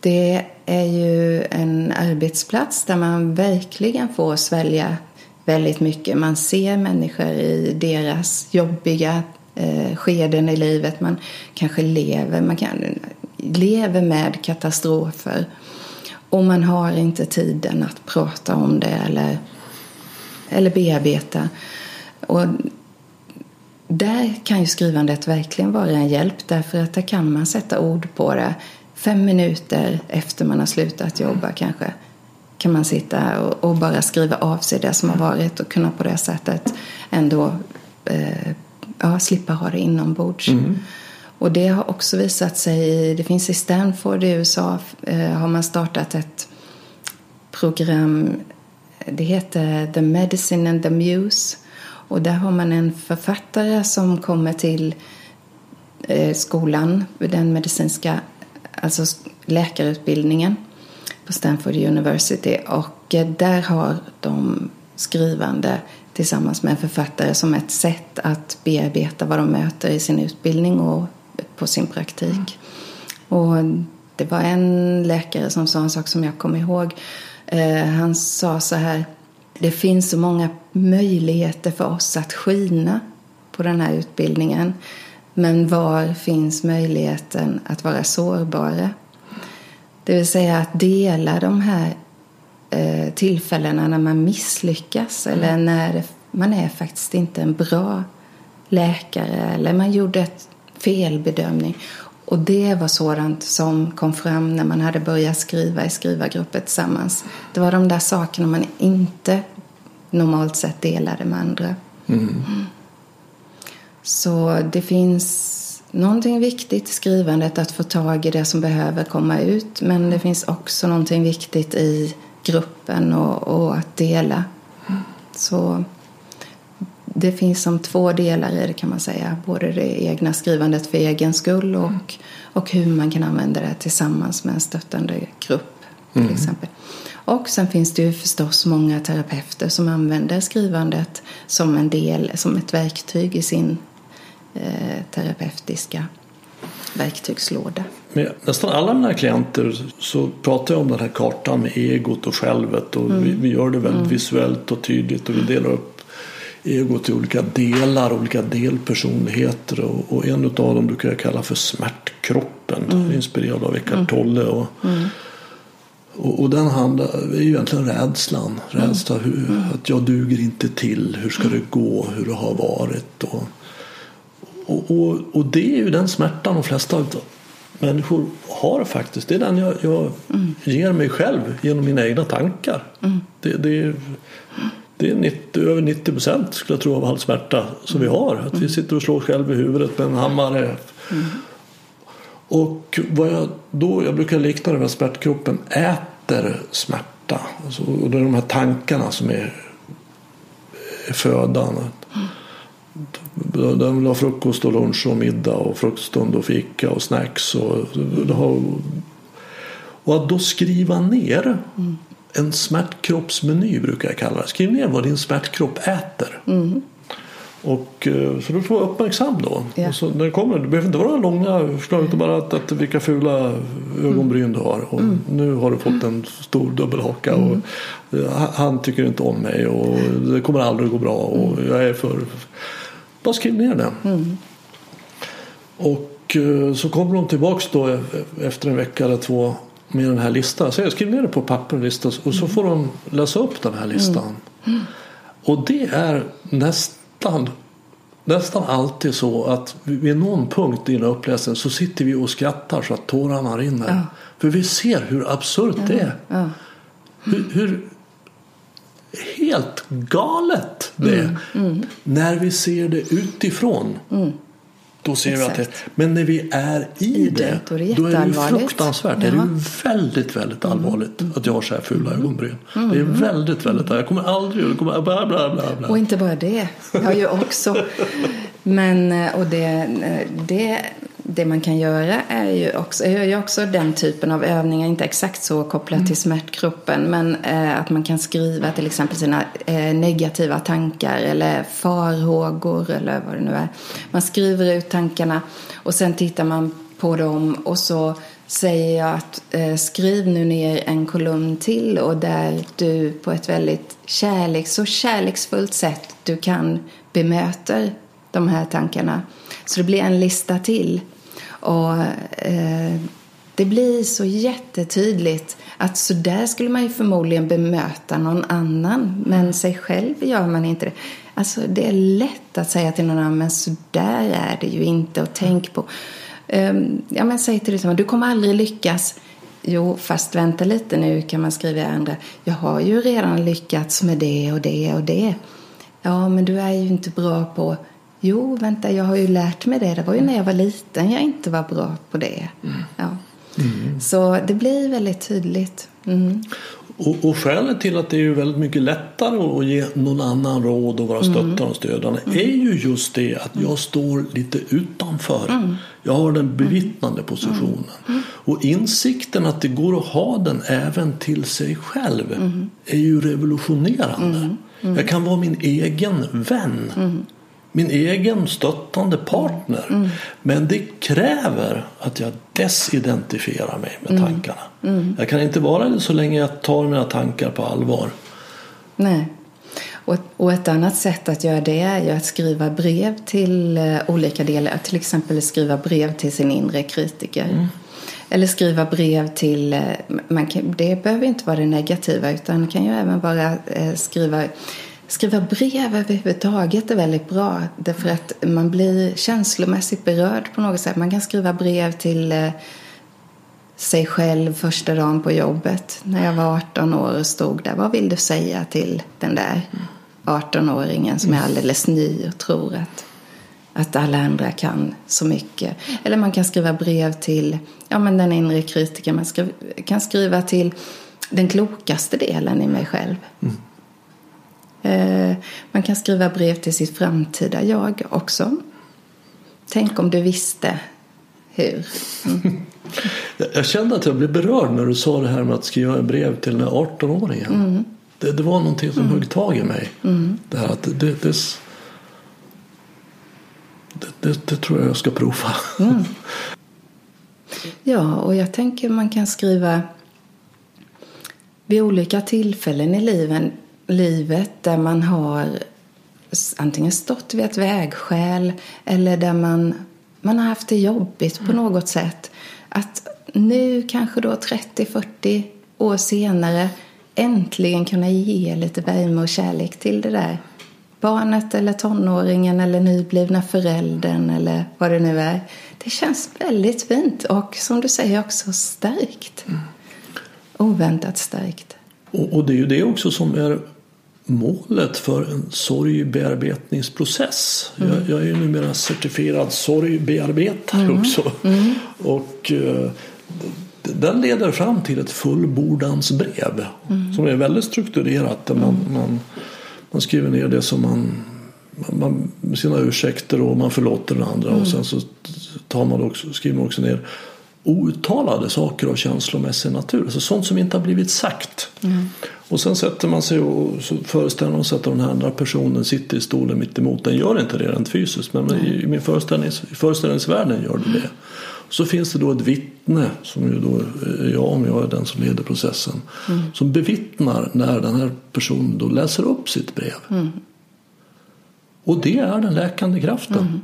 det är ju en arbetsplats där man verkligen får svälja väldigt mycket. Man ser människor i deras jobbiga eh, skeden i livet. Man kanske lever, man kan, lever med katastrofer. Och man har inte tiden att prata om det eller, eller bearbeta. Och där kan ju skrivandet verkligen vara en hjälp därför att där kan man sätta ord på det. Fem minuter efter man har slutat jobba kanske kan man sitta och, och bara skriva av sig det som har varit och kunna på det sättet ändå eh, ja, slippa ha det inombords. Och det har också visat sig, det finns i Stanford i USA eh, har man startat ett program, det heter The Medicine and the Muse. Och där har man en författare som kommer till eh, skolan, den medicinska, alltså läkarutbildningen på Stanford University. Och eh, där har de skrivande tillsammans med en författare som ett sätt att bearbeta vad de möter i sin utbildning och på sin praktik. Och det var en läkare som sa en sak som jag kommer ihåg. Eh, han sa så här. Det finns så många möjligheter för oss att skina på den här utbildningen. Men var finns möjligheten att vara sårbara? Det vill säga att dela de här eh, tillfällena när man misslyckas eller när man är faktiskt inte en bra läkare eller man gjorde ett felbedömning. Och det var sådant som kom fram när man hade börjat skriva i skrivargrupper tillsammans. Det var de där sakerna man inte normalt sett delade med andra. Så det finns någonting viktigt i skrivandet, att få tag i det som behöver komma ut. Men det finns också någonting viktigt i gruppen och, och att dela. Så det finns som två delar i det kan man säga. Både det egna skrivandet för egen skull och, och hur man kan använda det tillsammans med en stöttande grupp till mm. exempel. Och sen finns det ju förstås många terapeuter som använder skrivandet som en del, som ett verktyg i sin eh, terapeutiska verktygslåda. Med nästan alla mina klienter så pratar jag om den här kartan med egot och självet och mm. vi, vi, gör det väldigt mm. visuellt och tydligt och vi delar upp egot i olika delar, olika delpersonligheter och, och en av dem brukar jag kalla för smärtkroppen, mm. inspirerad av Eckart mm. Tolle. Och, mm. och, och, den handlar är ju egentligen rädslan, rädsla hur, mm. att jag duger inte till, hur ska det gå, hur det har varit. Och, och, och, och, det är ju den smärtan de flesta människor har faktiskt. Det är den jag, jag mm. ger mig själv genom mina egna tankar. Mm. Det, det, det är 90, över 90 procent skulle jag tro av all smärta som vi har. Att vi mm. sitter och slår själv i huvudet med en hammare. Mm. Och vad jag då, jag brukar likna det med att smärtkroppen äter smärta. Alltså, och det är de här tankarna som är, är födan. De vill ha frukost och lunch och middag och frukoststund och fika och snacks. Och, och att då skriva ner mm. En smärtkroppsmeny brukar jag kalla det. Skriv ner vad din smärtkropp äter. Mm. Och, eh, så då får vara uppmärksam då. Ja. Och så när det, kommer, det behöver inte vara långa förslag utan bara att, att vilka fula ögonbryn du har. Och mm. Nu har du fått en stor dubbelhaka och mm. han tycker inte om mig och det kommer aldrig gå bra och jag är för bara skriv ner det. Mm. Och eh, så kommer de tillbaks då e-, efter en vecka eller två med den här listan. Så jag skriv ner det på papper och lista och så får de läsa upp den här listan. Mm. Och det är nästan nästan alltid så att vid någon punkt i den uppläsningen så sitter vi och skrattar så att tårarna rinner. Ja. För vi ser hur absurt ja. det är. Ja. Hur, hur, helt galet det mm, mm. När vi ser det utifrån. Mm. Då ser Exakt. vi att det, men när vi är i, I det, det, då är det, då är det fruktansvärt. Ja. Det är väldigt, väldigt mm. allvarligt att jag har så här fula mm. ögonbryn. Mm. Det är väldigt, väldigt Jag kommer aldrig... Jag kommer, bla, bla, bla, bla. Och inte bara det. Jag har ju också... [LAUGHS] Men, eh, och det, det det man kan göra är ju också, jag gör också den typen av övningar, inte exakt så kopplat till mm. smärtkroppen, men eh, att man kan skriva till exempel sina eh, negativa tankar eller farhågor eller vad det nu är. Man skriver ut tankarna och sen tittar man på dem och så säger jag att eh, skriv nu ner en kolumn till och där du på ett väldigt kärlek, så kärleksfullt sätt du kan bemöter de här tankarna. Så det blir en lista till. Och eh, det blir så jättetydligt att så där skulle man ju förmodligen bemöta någon annan, men sig själv gör man inte det. Alltså det är lätt att säga till någon annan, men så där är det ju inte och tänk på. Um, ja, men säg till dig, du kommer aldrig lyckas. Jo, fast vänta lite nu kan man skriva i andra. Jag har ju redan lyckats med det och det och det. Ja, men du är ju inte bra på Jo, vänta, jag har ju lärt mig det. Det var ju när jag var liten jag inte var bra på det. Mm. Ja. Mm. Så det blir väldigt tydligt. Mm. Och, och skälet till att det är väldigt mycket lättare att ge någon annan råd och vara mm. stöttande och stödjande mm. är ju just det att jag står lite utanför. Mm. Jag har den bevittnande positionen. Och insikten att det går att ha den även till sig själv är ju revolutionerande. Jag kan vara min egen vän min egen stöttande partner. Mm. Men det kräver att jag desidentifierar mig med mm. tankarna. Mm. Jag kan inte vara det så länge jag tar mina tankar på allvar. Nej. Och, ett annat sätt att göra det är ju att skriva brev till uh, olika delar. Till exempel skriva brev till sin inre kritiker. Mm. Eller skriva brev till, uh, man kan, det behöver inte vara det negativa utan det kan ju även vara uh, skriva Skriva brev överhuvudtaget är väldigt bra därför att man blir känslomässigt berörd på något sätt. Man kan skriva brev till eh, sig själv första dagen på jobbet när jag var 18 år och stod där. Vad vill du säga till den där 18-åringen som är alldeles ny och tror att, att alla andra kan så mycket. Eller man kan skriva brev till ja, men den inre kritiken. Man skriv, kan skriva till den klokaste delen i mig själv. Mm. Eh, man kan skriva brev till sitt framtida jag också. Tänk om du visste hur. Mm. jag kände att jag blev berörd när du sa det här med att skriva brev till den här 18-åringen. Mm. Det, det, var någonting som mm. högg tag i mig. Mm. Det, här att det, det, det, det, tror jag jag ska prova. Mm. [LAUGHS] Ja, och jag tänker man kan skriva vid olika tillfällen i liven, livet där man har antingen stått vid ett vägskäl eller där man, man har haft det jobbigt på något sätt. Att nu kanske då 30-40 år senare äntligen kunna ge lite värme och kärlek till det där barnet eller tonåringen eller nyblivna föräldern eller vad det nu är. Det känns väldigt fint och som du säger också starkt. Mm. Oväntat starkt. Och, och, det är ju det också som är målet för en sorgbearbetningsprocess. Mm. Jag, jag är ju numera certifierad sorgbearbetare mm. också. Mm. Och uh, den leder fram till ett fullbordansbrev mm. som är väldigt strukturerat. Där man, man, man skriver ner det som man, man sina ursäkter och man förlåter den andra mm. och sen så tar man också, skriver man också ner outtalade saker av känslomässig natur. Alltså sånt som inte har blivit sagt. Mm. Och sen sätter man sig och så föreställer man sig att den här andra personen sitter i stolen mitt emot. Den gör inte det rent fysiskt men mm. i min föreställnings, i föreställningsvärlden gör det det. Så finns det då ett vittne som ju då är jag om jag är den som leder processen. Mm. Som bevittnar när den här personen då läser upp sitt brev. Mm. Och det är den läkande kraften.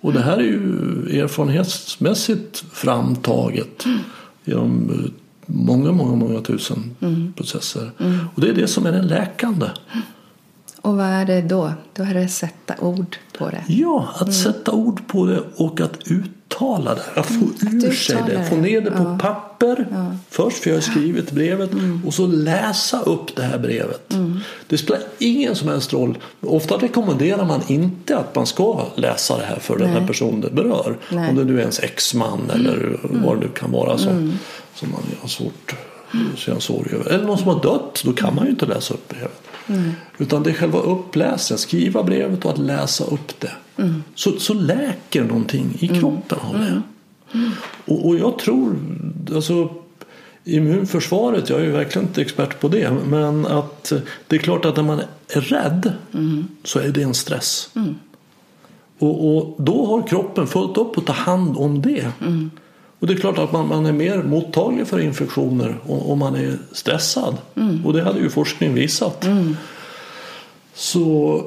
Och det här är ju erfarenhetsmässigt framtaget mm. genom eh, många, många, många tusen mm. processer. Mm. Och det är det som är den läkande. Och vad är det då? Då är det att sätta ord på det. Ja, att mm. sätta ord på det och att uttala det. Få mm, ur sig det. Få ner det på ja. papper ja. först, för jag har skrivit brevet. Mm. Och så läsa upp det här brevet. Mm. Det spelar ingen som helst roll. Ofta rekommenderar man inte att man ska läsa det här för Nej. den här personen det berör. Nej. Om det nu är ens exman eller mm. vad det nu kan vara som, mm. som man har svårt känna sorg över. Eller någon som har dött, då kan man ju inte läsa upp brevet. Mm. Utan det är själva uppläsningen, skriva brevet och att läsa upp det. Mm. Så, så läker någonting i mm. kroppen av det. Mm. Och, och, jag tror, alltså immunförsvaret, jag är ju verkligen inte expert på det, men att det är klart att när man är rädd mm. så är det en stress. Mm. Och, och, då har kroppen fullt upp att ta hand om det. Mm. Och det är klart att man, man är mer mottaglig för infektioner om, man är stressad. Mm. Och det hade ju forskning visat. Så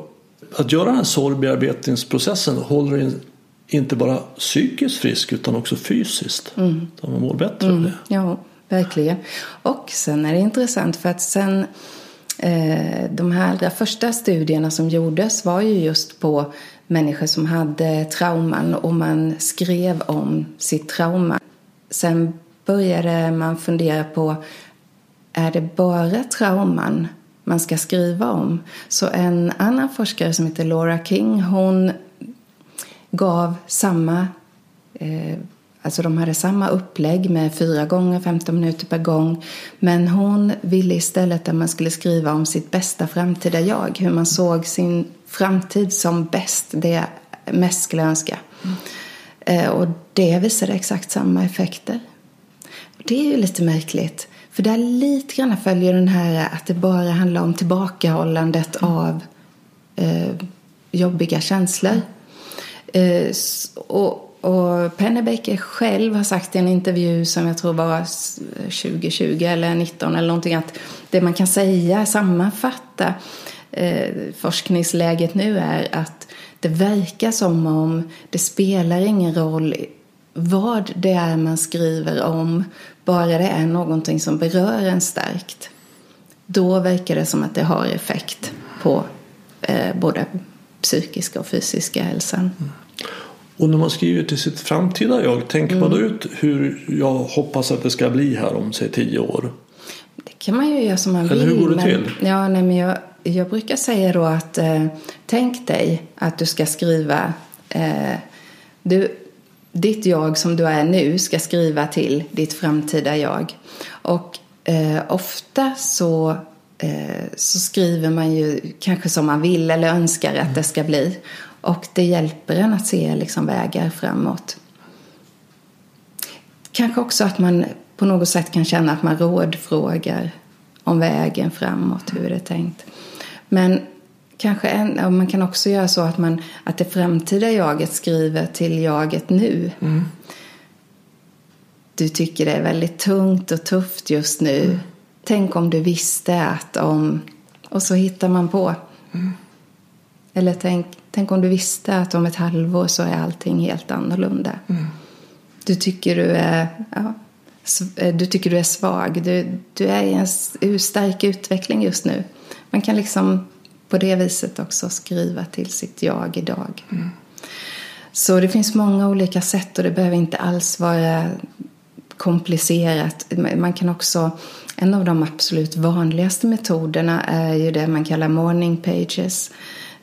att göra den här sorgbearbetningsprocessen håller in, inte bara psykiskt frisk utan också fysiskt. Mm. Man mår bättre av mm. det. Ja, verkligen. Och sen är det intressant för att sen eh, de här allra första studierna som gjordes var ju just på människor som hade trauman och man skrev om sitt trauma. Sen började man fundera på är det bara trauman man ska skriva om? Så en annan forskare som heter Laura King hon gav samma eh, Alltså de hade samma upplägg med fyra gånger 15 minuter per gång. Men hon ville istället att man skulle skriva om sitt bästa framtida jag. Hur man såg sin framtid som bäst, det jag mest skulle önska. Mm. Och det visade exakt samma effekter. Det är ju lite märkligt. För där lite grann följer den här att det bara handlar om tillbakahållandet mm. av eh, jobbiga känslor. Eh, och, och Pennebaker själv har sagt i en intervju som jag tror var 2020 eller 19 eller någonting att det man kan säga, sammanfatta eh, forskningsläget nu är att det verkar som om det spelar ingen roll vad det är man skriver om, bara det är någonting som berör en starkt. Då verkar det som att det har effekt på eh, både psykiska och fysiska hälsan. Mm. Och när man skriver till sitt framtida jag, tänker mm. man då mm. ut hur jag hoppas att det ska bli här om säg tio år? Det kan man ju göra som man Eller vill. Eller hur går det till? ja, nej, men jag, jag brukar säga då att eh, tänk dig att du ska skriva Eh, du, ditt jag som du är nu ska skriva till ditt framtida jag. Och eh, ofta så, eh, så skriver man ju kanske som man vill eller önskar att det ska bli. Och det hjälper en att se liksom vägar framåt. Kanske också att man på något sätt kan känna att man rådfrågar om vägen framåt, hur det är tänkt. Men kanske en, man kan också göra så att, man, att det framtida jaget skriver till jaget nu. Mm. Du tycker det är väldigt tungt och tufft just nu. Mm. Tänk om du visste att om... Och så hittar man på. Mm. Eller tänk, tänk om du visste att om ett halvår så är allting helt annorlunda. Mm. Du tycker du är... Ja, eh, du tycker du är svag. Du, du är i en stark utveckling just nu. Man kan liksom på det viset också skriva till sitt jag idag. Mm. Så det finns många olika sätt och det behöver inte alls vara komplicerat. Man kan också, en av de absolut vanligaste metoderna är ju det man kallar morning pages,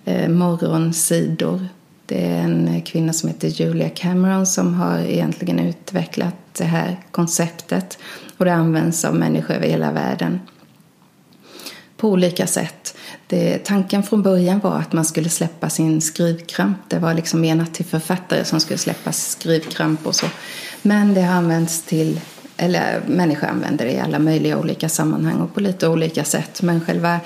eh, morgonsidor. Det är en kvinna som heter Julia Cameron som har egentligen utvecklat det här konceptet och det används av människor över hela världen på olika sätt. Det, tanken från början var att man skulle släppa sin skrivkramp. Det var liksom menat till författare som skulle släppa skrivkramp och så. Men det har använts till, eller människor använder det i alla möjliga olika sammanhang och på lite olika sätt. Men själva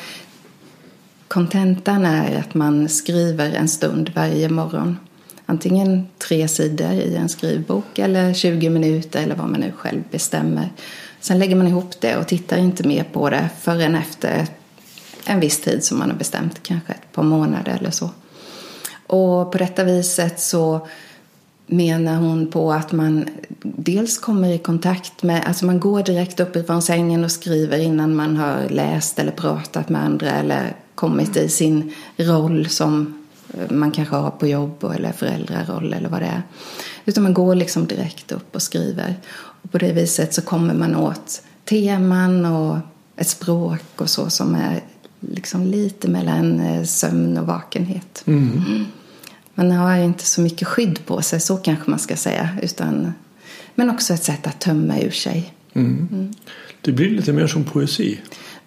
kontentan är att man skriver en stund varje morgon. Antingen tre sidor i en skrivbok eller 20 minuter eller vad man nu själv bestämmer. Sen lägger man ihop det och tittar inte mer på det förrän efter en viss tid som man har bestämt, kanske ett par månader eller så. Och på detta viset så menar hon på att man dels kommer i kontakt med, alltså man går direkt upp ifrån sängen och skriver innan man har läst eller pratat med andra eller kommit i sin roll som man kanske har på jobb eller föräldraroll eller vad det är. Utan man går liksom direkt upp och skriver. Och på det viset så kommer man åt teman och ett språk och så som är liksom lite mellan eh, sömn och vakenhet. Mm. Man har inte så mycket skydd på sig, så kanske man ska säga. Utan, men också ett sätt att tömma ur sig. Mm. Mm. Det blir lite mer som poesi.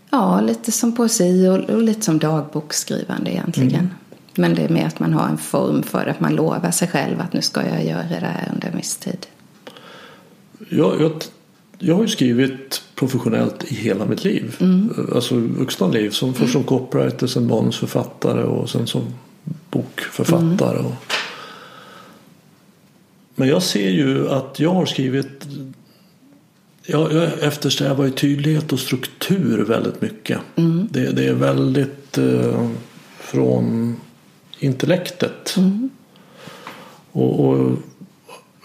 Ja, lite som poesi och, och lite som dagboksskrivande egentligen. Mm. Men det är mer att man har en form för att man lovar sig själv att nu ska jag göra det här under en viss tid. Jag, jag jag har ju skrivit professionellt i hela mitt liv. Mm. Alltså vuxna liv. Som, först som copywriter, sen manusförfattare och sen som bokförfattare. Mm. Men jag ser ju att jag har skrivit jag, jag eftersträvar ju tydlighet och struktur väldigt mycket. Mm. Det, det, är väldigt eh, från intellektet. Mm. Och, och,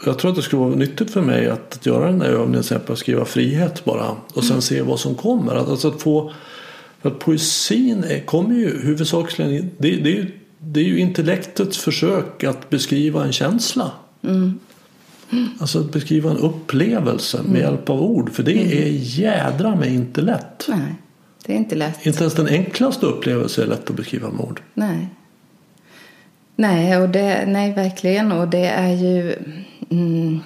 jag tror att det skulle vara nyttigt för mig att, att göra den här övningen, till exempel att skriva frihet bara och sen mm. se vad som kommer. Alltså att få, för att poesin är, kommer ju huvudsakligen, det, det, är ju, det är ju intellektets försök att beskriva en känsla. Mm. Mm. Alltså att beskriva en upplevelse med mm. hjälp av ord. För det mm. är jädra med inte lätt. Nej, det är inte lätt. Inte ens den enklaste upplevelse är lätt att beskriva med ord. Nej. Nej, och det, nej, verkligen. Och det är ju... Mm,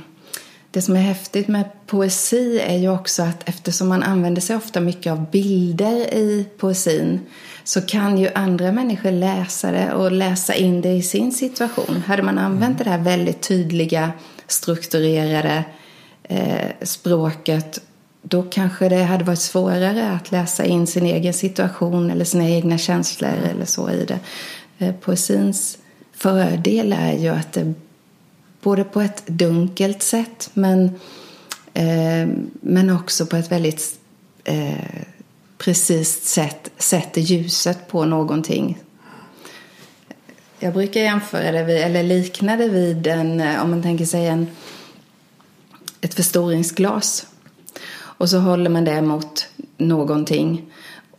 det som är häftigt med poesi är ju också att eftersom man använder sig ofta mycket av bilder i poesin så kan ju andra människor läsa det och läsa in det i sin situation. Hade man använt det här väldigt tydliga, strukturerade eh, språket då kanske det hade varit svårare att läsa in sin egen situation eller sina egna känslor eller så i det. Eh, poesins fördel är ju att det både på ett dunkelt sätt men, eh, men också på ett väldigt eh, precis sätt sätter ljuset på någonting. Jag brukar jämföra det vid, eller likna det vid en, eh, om man tänker sig en, ett förstoringsglas. Och så håller man det mot någonting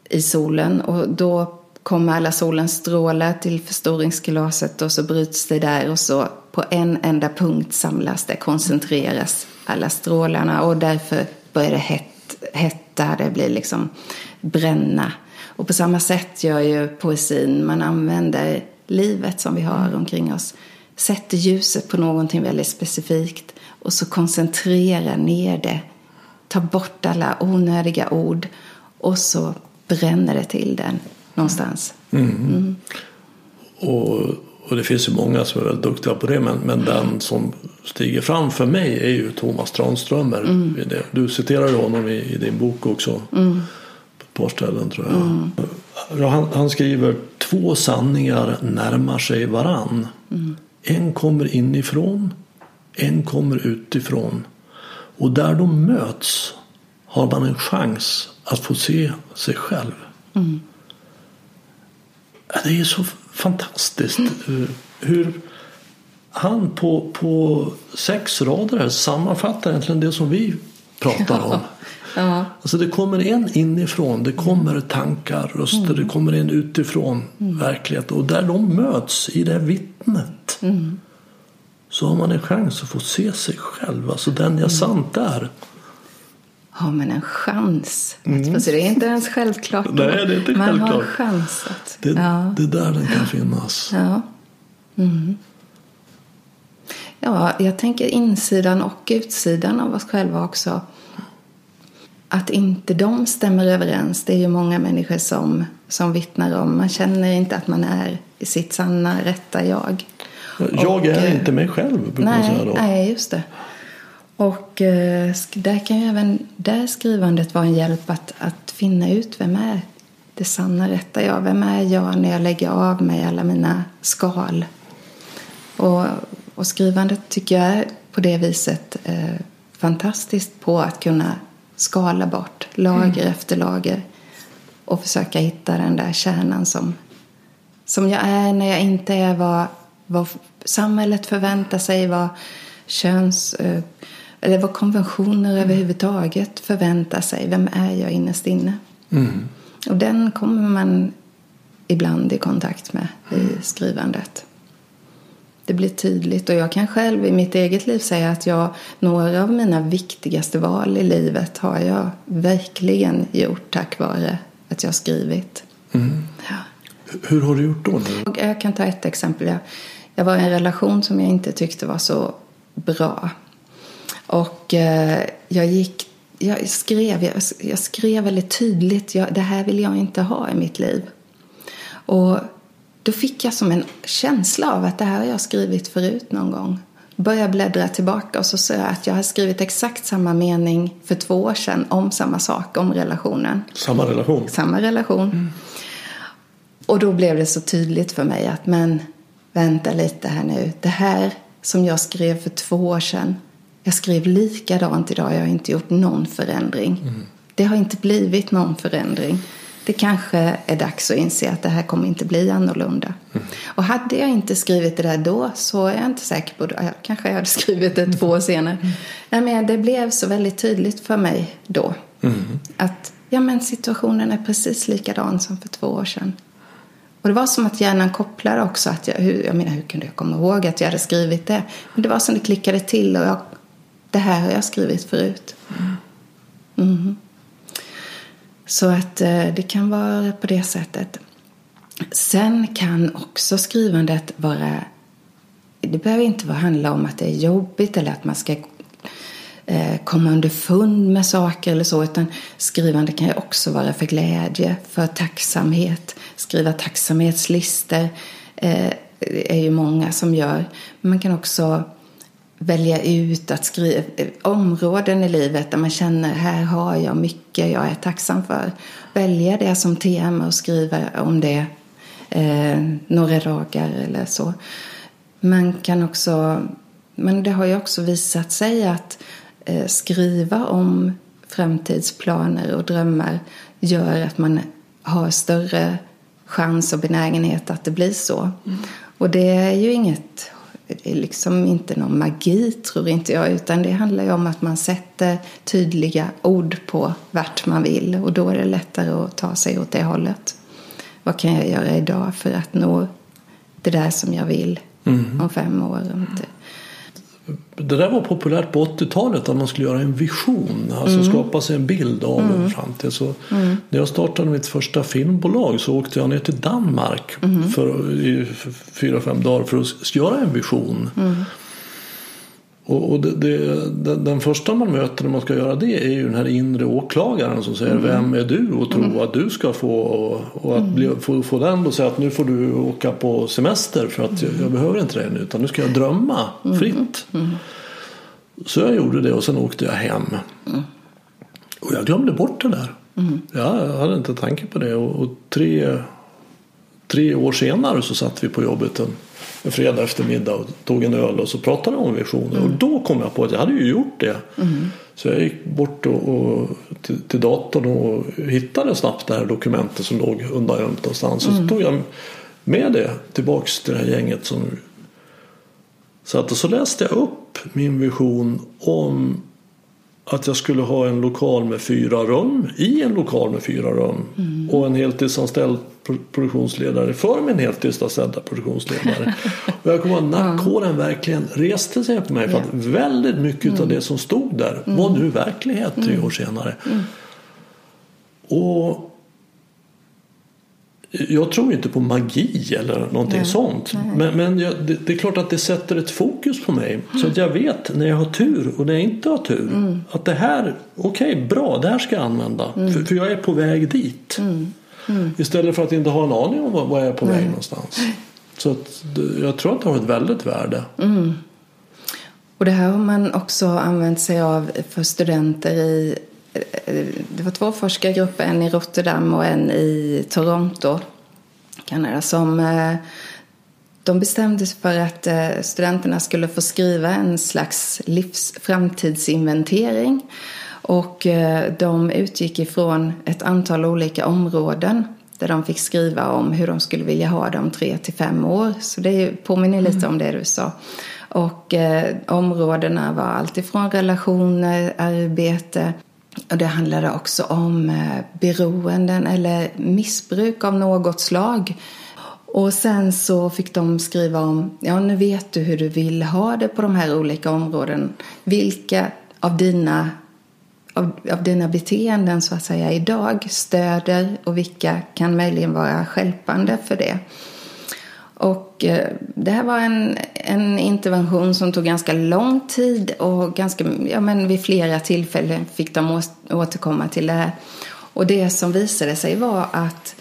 i solen och då kommer alla solens strålar till förstoringsglaset och så bryts det där och så på en enda punkt samlas det, koncentreras alla strålarna och därför börjar det hett, hetta, det blir liksom bränna. Och på samma sätt gör ju poesin, man använder livet som vi har omkring oss sätter ljuset på någonting väldigt specifikt och så koncentrerar ner det. Tar bort alla onödiga ord och så bränner det till den någonstans. Mm. Mm. Och, och det finns ju många som är väldigt duktiga på det men, men den som stiger fram för mig är ju Thomas Tranströmer. Mm. Du citerade honom i, i din bok också. Mm. På ett par ställen tror jag. Mm. Han, han, skriver två sanningar närmar sig varann. Mm. En kommer inifrån, en kommer utifrån. Och där de möts har man en chans att få se sig själv. Mm. Det är så fantastiskt hur han på, på sex rader sammanfattar egentligen det som vi pratar om. Ja. Alltså det kommer en inifrån, det kommer mm. tankar, röster, mm. det kommer en utifrån mm. verklighet. Och där de möts i det vittnet mm. så har man en chans att få se sig själv, alltså den jag mm. sant är. Har man en chans mm. se det? är inte ens självklart. Nej, det är inte man självklart. har chans att... Det, ja. det är där den kan finnas. Ja. Mm. Ja, jag tänker insidan och utsidan av oss själva också att inte de stämmer överens. Det är ju många människor som, som vittnar om. Man känner inte att man är i sitt sanna, rätta jag. Jag och, är inte mig själv, brukar nej, man säga då. Nej, just det. Och eh, där kan ju även där skrivandet vara en hjälp att, att finna ut vem är det sanna, rätta jag. Vem är jag när jag lägger av mig alla mina skal? Och, och skrivandet tycker jag är på det viset eh, fantastiskt på att kunna skala bort lager mm. efter lager och försöka hitta den där kärnan som, som jag är när jag inte är vad, vad samhället förväntar sig, vad köns... Eh, eller vad konventioner mm. överhuvudtaget förväntar sig. Vem är jag innerst inne? Mm. Och den kommer man ibland i kontakt med i skrivandet det blir tydligt. Och jag kan själv i mitt eget liv säga att jag, några av mina viktigaste val i livet har jag verkligen gjort tack vare att jag har skrivit. Mm. Ja. Hur har du gjort då? Jag kan ta ett exempel. Jag, jag var i en relation som jag inte tyckte var så bra. Och eh, jag gick jag skrev, jag, jag skrev väldigt tydligt, jag, det här vill jag inte ha i mitt liv. Och då fick jag som en känsla av att det här har jag skrivit förut någon gång. Började bläddra tillbaka och så såg jag att jag har skrivit exakt samma mening för två år sedan om samma sak, om relationen. Samma relation? Samma relation. Mm. Och då blev det så tydligt för mig att men vänta lite här nu. Det här som jag skrev för två år sedan. Jag skrev likadant idag. Jag har inte gjort någon förändring. Mm. Det har inte blivit någon förändring det kanske är dags att inse att det här kommer inte bli annorlunda. Mm. Och hade jag inte skrivit det där då så är jag inte säker på det. Kanske jag hade skrivit det två år senare. Mm. Nej, men det blev så väldigt tydligt för mig då. Mm. Att ja, men situationen är precis likadan som för två år sedan. Och det var som att hjärnan kopplade också. Att jag, hur, jag menar, hur kunde jag komma ihåg att jag hade skrivit det? Men det var som det klickade till och jag, det här har jag skrivit förut. Mm. Så att eh, det kan vara på det sättet. Sen kan också skrivandet vara... Det behöver inte handla om att det är jobbigt eller att man ska eh, komma underfund med saker eller så. Utan skrivande kan ju också vara för glädje, för tacksamhet. Skriva tacksamhetslistor eh, är ju många som gör. Men man kan också välja ut att skriva områden i livet där man känner här har jag mycket jag är tacksam för. Välja det som tema och skriva om det eh, några dagar eller så. Man kan också, men det har ju också visat sig att eh, skriva om framtidsplaner och drömmar gör att man har större chans och benägenhet att det blir så. Mm. Och det är ju inget det är liksom inte någon magi, tror inte jag, utan det handlar ju om att man sätter tydliga ord på vart man vill och då är det lättare att ta sig åt det hållet. Vad kan jag göra idag för att nå det där som jag vill mm. om fem år? det där var populärt på 80-talet att man skulle göra en vision, alltså mm. skapa sig en bild av mm. en framtid. Så mm. När jag startade mitt första filmbolag så åkte jag ner till Danmark mm. för, i fyra, fem dagar för att göra en vision. Mm. Och, och det, det, den första man möter när man ska göra det är ju den här inre åklagaren som säger mm. Vem är du och tror mm. att du ska få och, och att bli, mm. få, få den att säga att nu får du åka på semester för att jag, jag behöver inte det nu utan nu ska jag drömma mm. fritt. Mm. Så jag gjorde det och sen åkte jag hem. Och jag glömde bort det där. Jag hade inte tanke på det och, och tre, tre år senare så satt vi på jobbet en en fredag eftermiddag och tog en öl och så pratade om visioner. Mm. Och då kom jag på att jag hade ju gjort det. Mm. Så jag gick bort och, och till, till, datorn och hittade snabbt det här dokumentet som låg undangömt någonstans. Mm. Och så tog jag med det tillbaks till det här gänget som satt och så läste jag upp min vision om att jag skulle ha en lokal med fyra rum i en lokal med fyra rum mm. och en heltidsanställd produktionsledare för min heltidsanställda produktionsledare. och jag kommer ihåg nackhåren verkligen reste sig på mig för att väldigt mycket mm. av det som stod där var nu verklighet tre mm. år senare. Mm. Och jag tror inte på magi eller någonting nej, sånt. Nej. Men, men jag, det, det, är klart att det sätter ett fokus på mig. Mm. Så att jag vet när jag har tur och när jag inte har tur. Mm. Att det här, okej okay, bra, det här ska jag använda. Mm. För, för, jag är på väg dit. Mm. Mm. Istället för att inte ha en aning om var jag är på väg någonstans. Så att, jag tror att det har ett väldigt värde. Mm. Och det här har man också använt sig av för studenter i det var två forskargrupper, en i Rotterdam och en i Toronto, Kanada, som eh, de bestämde sig för att eh, studenterna skulle få skriva en slags livs framtidsinventering. Och eh, de utgick ifrån ett antal olika områden där de fick skriva om hur de skulle vilja ha det om tre till fem år. Så det påminner lite mm. om det du sa. Och eh, områdena var alltifrån relationer, arbete, och det handlade också om eh, beroenden eller missbruk av något slag. Och sen så fick de skriva om, ja nu vet du hur du vill ha det på de här olika områden. Vilka av dina, av, av dina beteenden så att säga idag stöder och vilka kan möjligen vara skälpande för det. Och eh, det här var en, en intervention som tog ganska lång tid och ganska, ja, men vid flera tillfällen fick de återkomma till det här. Och det som visade sig var att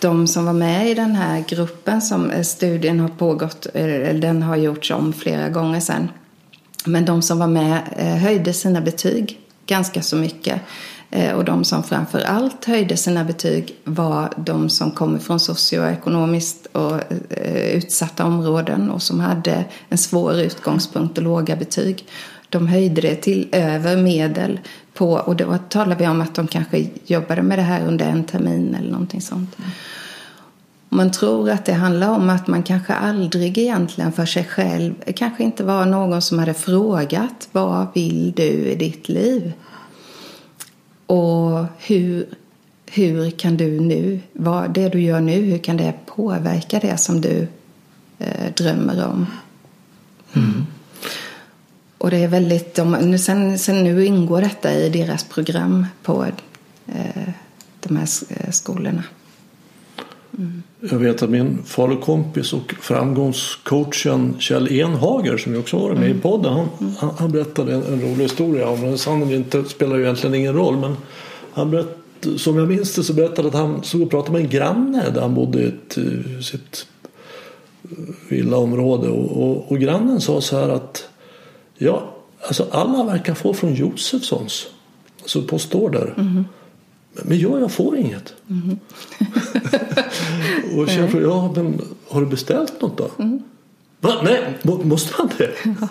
de som var med i den här gruppen som eh, studien har pågått, eh, eller den har gjorts om flera gånger sedan. Men de som var med eh, höjde sina betyg ganska så mycket. Eh, och de som framför allt höjde sina betyg var de som kommer från socioekonomiskt och eh, utsatta områden och som hade en svår utgångspunkt och låga betyg. De höjde det till över medel på, och då talar vi om att de kanske jobbade med det här under en termin eller någonting sånt. Man tror att det handlar om att man kanske aldrig egentligen för sig själv, kanske inte var någon som hade frågat vad vill du i ditt liv? Och hur, hur kan du nu, vad det du gör nu, hur kan det påverka det som du eh, drömmer om? Mm. Och det är väldigt, de, sen, sen nu ingår detta i deras program på eh, de här skolorna. Mm. Jag vet att min falukompis och framgångscoachen Kjell Enhager som ju också varit med mm. i podden. Han, han, han berättade en, en, rolig historia om den. Sannolikt inte spelar ju egentligen ingen roll men han berätt, som jag minns det så berättade att han såg och pratade med en granne där han bodde i ett, eh, sitt eh, villaområde och, och, och grannen sa så här att ja, alltså alla verkar få från Josefssons, alltså postorder. Mm. Men jag, jag får inget. Mm. och jag [LAUGHS] frågade, ja men har du beställt något då? Mm. Va? Nej, måste man det? [LAUGHS]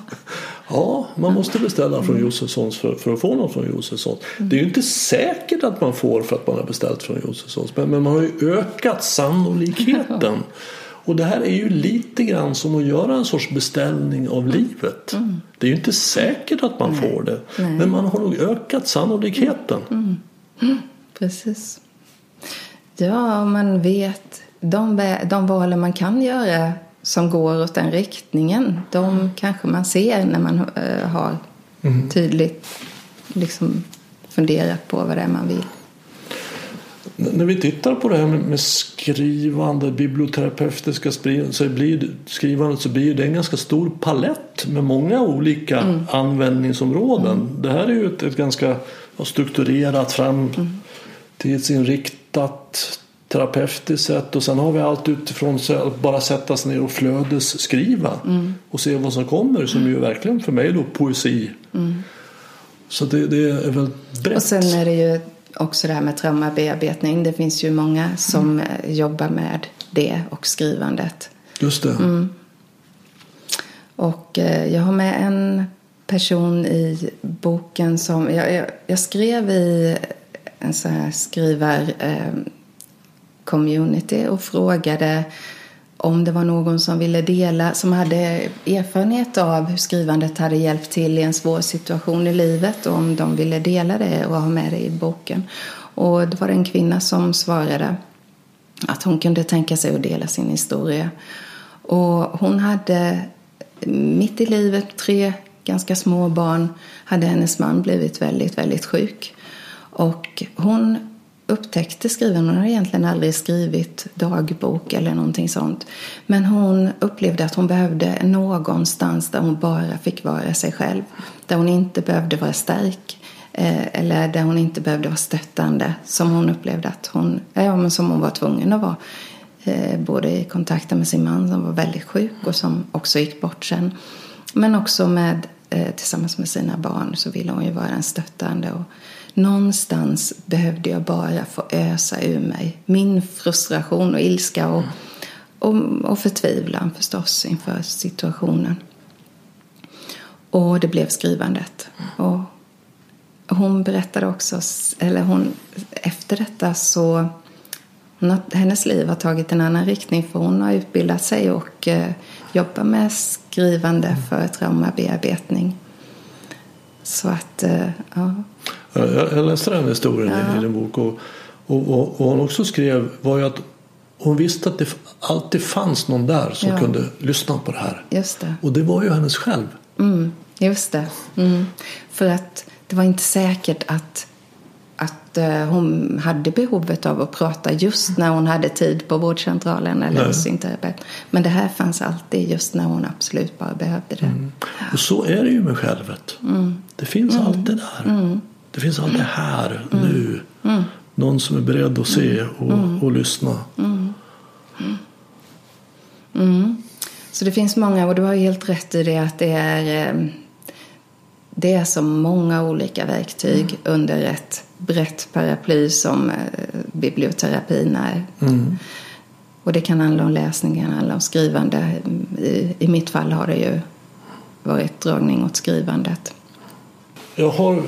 ja, man måste beställa från Josefssons för, för att få något från Josefssons. Mm. Det är ju inte säkert att man får för att man har beställt från Josefssons. Men, men man har ju ökat sannolikheten. [LAUGHS] Och det här är ju lite grann som att göra en sorts beställning av livet. Mm. Det är ju inte säkert att man Nej. får det. Nej. Men man har nog ökat sannolikheten. Mm. Mm. Precis. Ja, man vet de, de valen man kan göra som går åt den riktningen, de kanske man ser när man eh, har Mm. tydligt liksom funderat på vad det är man vill. När vi tittar på det här med, skrivande, biblioterapeutiska så blir, skrivandet så blir det en ganska stor palett med många olika Mm. användningsområden. Det här är ju ett, ett ganska strukturerat, Mm. Framtidsinriktat terapeutiskt sätt och sen har vi allt utifrån att bara sätta sig ner och flödesskriva Mm. och se vad som kommer som ju verkligen för mig då poesi. Så det, det är väl brett. Mm. Och sen är det ju också det här med traumabearbetning. Det finns ju många som eh, jobbar med det och skrivandet. Just det. Mm. Och eh, jag har med en person i boken som... Jag, jag, jag skrev i en sån här skrivar-community eh, och frågade om det var någon som ville dela, som hade erfarenhet av hur skrivandet hade hjälpt till i en svår situation i livet och om de ville dela det och ha med det i boken. Och det var en kvinna som svarade att hon kunde tänka sig att dela sin historia. Och hon hade mitt i livet tre ganska små barn hade hennes man blivit väldigt, väldigt sjuk. Och hon upptäckte skriven, hon hade egentligen aldrig skrivit dagbok eller någonting sånt. Men hon upplevde att hon behövde någonstans där hon bara fick vara sig själv. Där hon inte behövde vara stark. Eh, eller där hon inte behövde vara stöttande. Som hon upplevde att hon, ja, men som hon var tvungen att vara. Eh, både i kontakten med sin man som var väldigt sjuk och som också gick bort sen. Men också med, eh, tillsammans med sina barn så ville hon ju vara en stöttande. Och någonstans behövde jag bara få ösa ur mig min frustration och ilska och, och, och förtvivlan förstås inför situationen. Och det blev skrivandet. Och hon berättade också, eller hon, efter detta så hon har, hennes liv har tagit en annan riktning för hon har utbildat sig och eh, jobbar med skrivande för traumabearbetning. Så att, eh, ja. Jag, jag läste den historien Ja. i, din bok och, och, och, och hon också skrev var ju att hon visste att det alltid fanns någon där som Ja. kunde lyssna på det här. Det. Och det var ju hennes själv. Mm, just det. Mm. För att det var inte säkert att, att eh, hon hade behovet av att prata just när hon hade tid på vårdcentralen eller hos sin terapeut. Men det här fanns alltid just när hon absolut bara behövde det. Och så är det ju med självet. Det finns alltid där. Det finns alltid här, nu. Någon som är beredd att se och, och lyssna. Så det finns många, och du har helt rätt i det att det är, eh, det är så många olika verktyg under ett brett paraply som eh, biblioterapin är. Och det kan handla om läsning, det kan handla om skrivande. I, I mitt fall har det ju varit dragning åt skrivandet. Jag har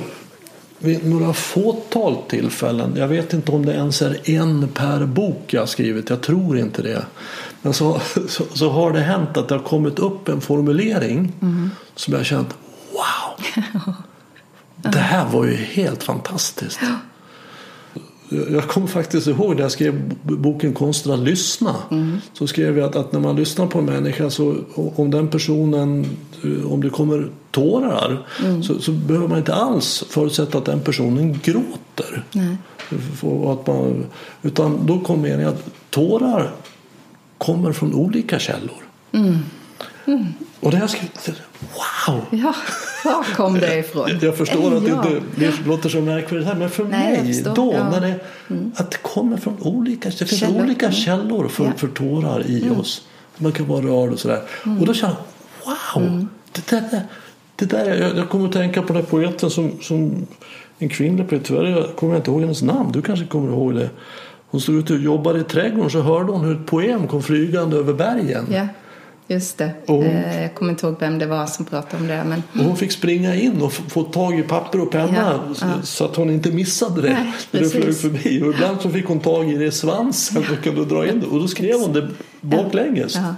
vid några fåtal tillfällen, jag vet inte om det ens är en per bok jag har skrivit, jag tror inte det. Men så, så, så har det hänt att det har kommit upp en formulering som jag har känt, wow! [LAUGHS] Det här var ju helt fantastiskt. [LAUGHS] Jag kommer faktiskt ihåg när jag skrev boken Konsten att lyssna. Så skrev jag att, att när man lyssnar på en människa så om den personen, eh, om det kommer tårar så, så behöver man inte alls förutsätta att den personen gråter. Nej. Att man, utan då kommer meningen att tårar kommer från olika källor. Och det jag skrivit, wow! Ja, var kom det ifrån? [LAUGHS] Jag förstår att det Ja. inte blir, låter så märkvärdigt här, men för Nej, mig då, Ja. Mm. när det, att det kommer från olika, det finns Källor. olika Mm. källor för, Ja. för tårar i oss. Man kan vara rörd och sådär. Mm. Och då känner jag, wow! Det där, det där, jag, jag kommer att tänka på den här poeten som, som en kvinnlig poet, tyvärr jag kommer jag inte ihåg hennes namn, du kanske kommer ihåg det. Hon stod ute och jobbade i trädgården så hörde hon hur ett poem kom flygande över bergen. Ja, just det. Och- Eh, Jag kommer inte ihåg vem det var som pratade om det. Men Och hon fick springa in och få tag i papper och penna Ja, s- ja. så att hon inte missade det Nej, när det flög förbi. Och ibland så fick hon tag i det i svansen och kunde dra in det. Och då skrev hon det baklänges. Ja.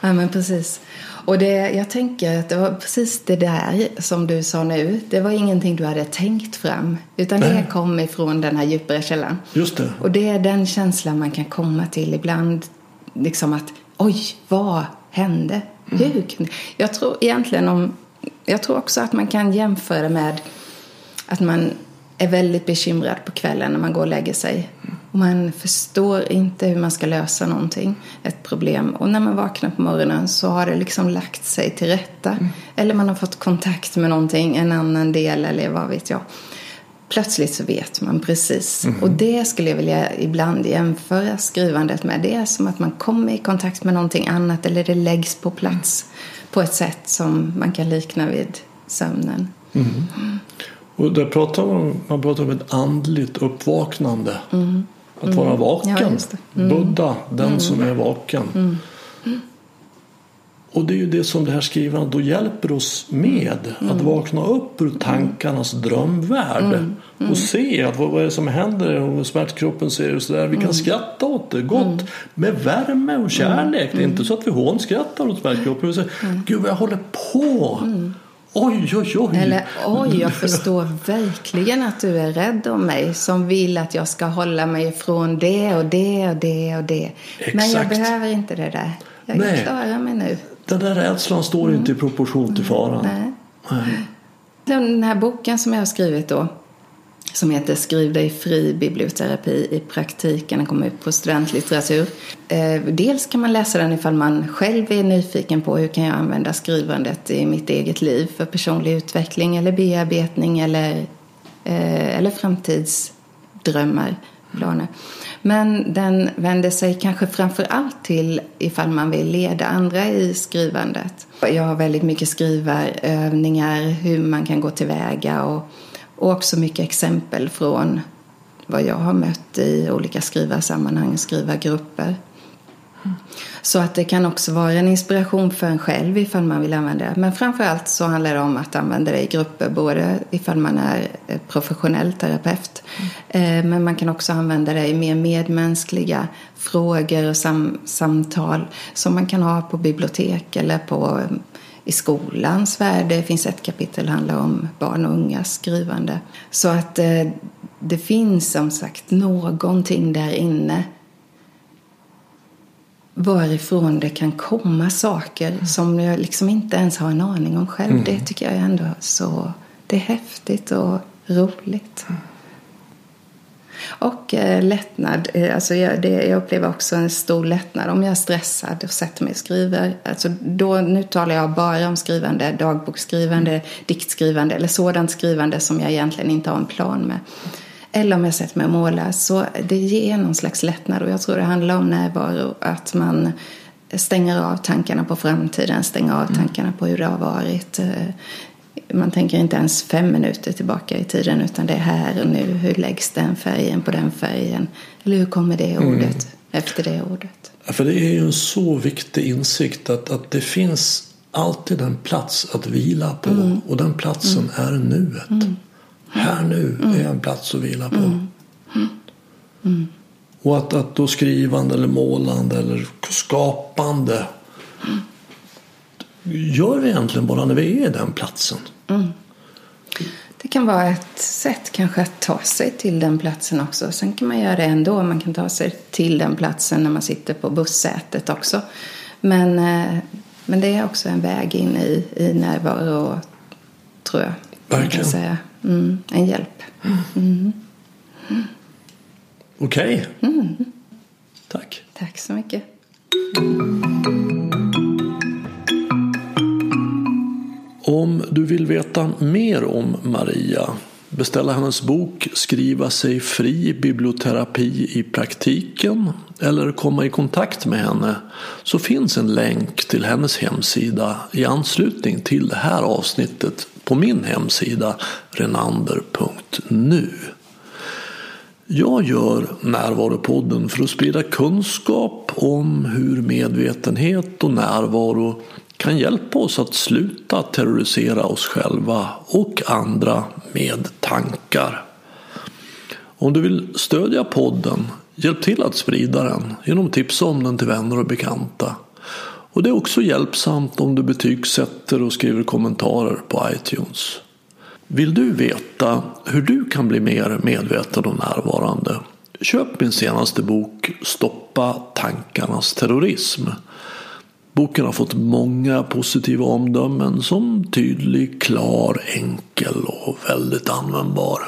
Ja. Men precis. Och det, jag tänker att det var precis det där som du sa nu. Det var ingenting du hade tänkt fram. Utan det Nej. kom ifrån den här djupare källan. Just det. Och det är den känslan man kan komma till ibland. Liksom att oj, vad hände? Mm. Hur. Jag tror egentligen om... Jag tror också att man kan jämföra med att man är väldigt bekymrad på kvällen när man går och lägger sig. Och man förstår inte hur man ska lösa någonting, ett problem. Och när man vaknar på morgonen så har det liksom lagt sig till rätta. Mm. Eller man har fått kontakt med någonting, en annan del eller vad vet jag. Plötsligt så vet man precis. Och det skulle jag vilja ibland jämföra skrivandet med. Det är som att man kommer i kontakt med någonting annat eller det läggs på plats på ett sätt som man kan likna vid sömnen. Och där pratar man, man pratar om ett andligt uppvaknande. Att vara vaken. Mm. Ja, just det. Mm. Buddha, den som är vaken. Och det är ju det som det här skrivandet då hjälper oss med. Mm. Att vakna upp ur tankarnas drömvärld. Och se att vad, vad är det som händer och smärtkroppen ser ut sådär. Vi kan Mm. skratta åt det gott. Med värme och kärlek. Det är inte så att vi hånskrattar åt smärtkroppen. Vi säger, Gud vad jag håller på. Oj, oj, oj. Mm. Eller oj, jag förstår verkligen att du är rädd om mig som vill att jag ska hålla mig ifrån det och det och det och det. Men jag Exakt. behöver inte det där. Jag Nej. klarar mig nu. Den där rädslan står inte i proportion till faran. Nej. Nej. Den här boken som jag har skrivit då som heter Skriv dig fri biblioterapi i praktiken. Den kommer ut på studentlitteratur. Eh, dels kan man läsa den ifall man själv är nyfiken på hur kan jag använda skrivandet i mitt eget liv för personlig utveckling eller bearbetning eller, eh, eller framtidsdrömmar, planer. Men den vänder sig kanske framför allt till ifall man vill leda andra i skrivandet. Jag har väldigt mycket skrivarövningar, hur man kan gå tillväga och, och också mycket exempel från vad jag har mött i olika skrivarsammanhang, skrivargrupper. Så att det kan också vara en inspiration för en själv ifall man vill använda det. Men framförallt så handlar det om att använda det i grupper, både ifall man är eh, professionell terapeut. Eh, Men man kan också använda det i mer medmänskliga frågor och sam- samtal som man kan ha på bibliotek eller på, eh, i skolans värld. Det finns ett kapitel som handlar om barn och ungas skrivande. Så att det finns som sagt någonting där inne varifrån det kan komma saker som jag liksom inte ens har en aning om själv. Det tycker jag ändå så... Det är häftigt och roligt. Och eh, lättnad. Eh, alltså jag, det, jag upplever också en stor lättnad om jag är stressad och sätter mig och skriver. Alltså då, nu talar jag bara om skrivande, dagboksskrivande, diktskrivande eller sådant skrivande som jag egentligen inte har en plan med. Eller om jag sätter mig och målar. Så det ger någon slags lättnad och jag tror det handlar om närvaro. Att man stänger av tankarna på framtiden, stänger av tankarna på hur det har varit. Eh, Man tänker inte ens fem minuter tillbaka i tiden utan det är här och nu. Hur läggs den färgen på den färgen? Eller hur kommer det ordet efter det ordet? Ja, För det är ju en så viktig insikt att, att det finns alltid en plats att vila på. Och den platsen är nuet. Här nu är en plats att vila på. Och att, att då skrivande eller målande eller skapande gör vi egentligen bara när vi är i den platsen. Det kan vara ett sätt kanske att ta sig till den platsen också. Sen kan man göra det ändå. Man kan ta sig till den platsen när man sitter på bussätet också. Men, eh, men det är också en väg in i, i närvaro, tror jag. Verkligen. Mm, en hjälp. Okej. Tack. Tack så mycket. Om du vill veta mer om Maria, beställa hennes bok Skriva sig fri biblioterapi i praktiken eller komma i kontakt med henne så finns en länk till hennes hemsida i anslutning till det här avsnittet på min hemsida renander.nu. Jag gör Närvaropodden för att sprida kunskap om hur medvetenhet och närvaro kan hjälpa oss att sluta terrorisera oss själva och andra med tankar. Om du vill stödja podden, hjälp till att sprida den genom att tipsa om den till vänner och bekanta. Och det är också hjälpsamt om du betygsätter och skriver kommentarer på iTunes. Vill du veta hur du kan bli mer medveten och närvarande? Köp min senaste bok Stoppa tankarnas terrorism. Boken har fått många positiva omdömen som tydlig, klar, enkel och väldigt användbar.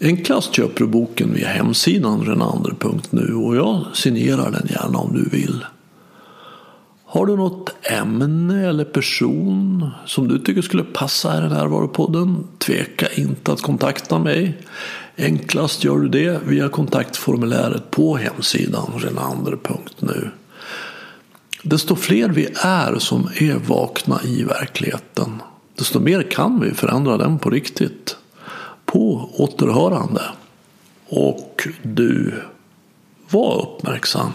Enklast köper du boken via hemsidan renander.nu och jag signerar den gärna om du vill. Har du något ämne eller person som du tycker skulle passa här i Närvaropodden? Tveka inte att kontakta mig. Enklast gör du det via kontaktformuläret på hemsidan renander.nu. Desto fler vi är som är vakna i verkligheten, desto mer kan vi förändra den på riktigt. På återhörande. Och du, var uppmärksam.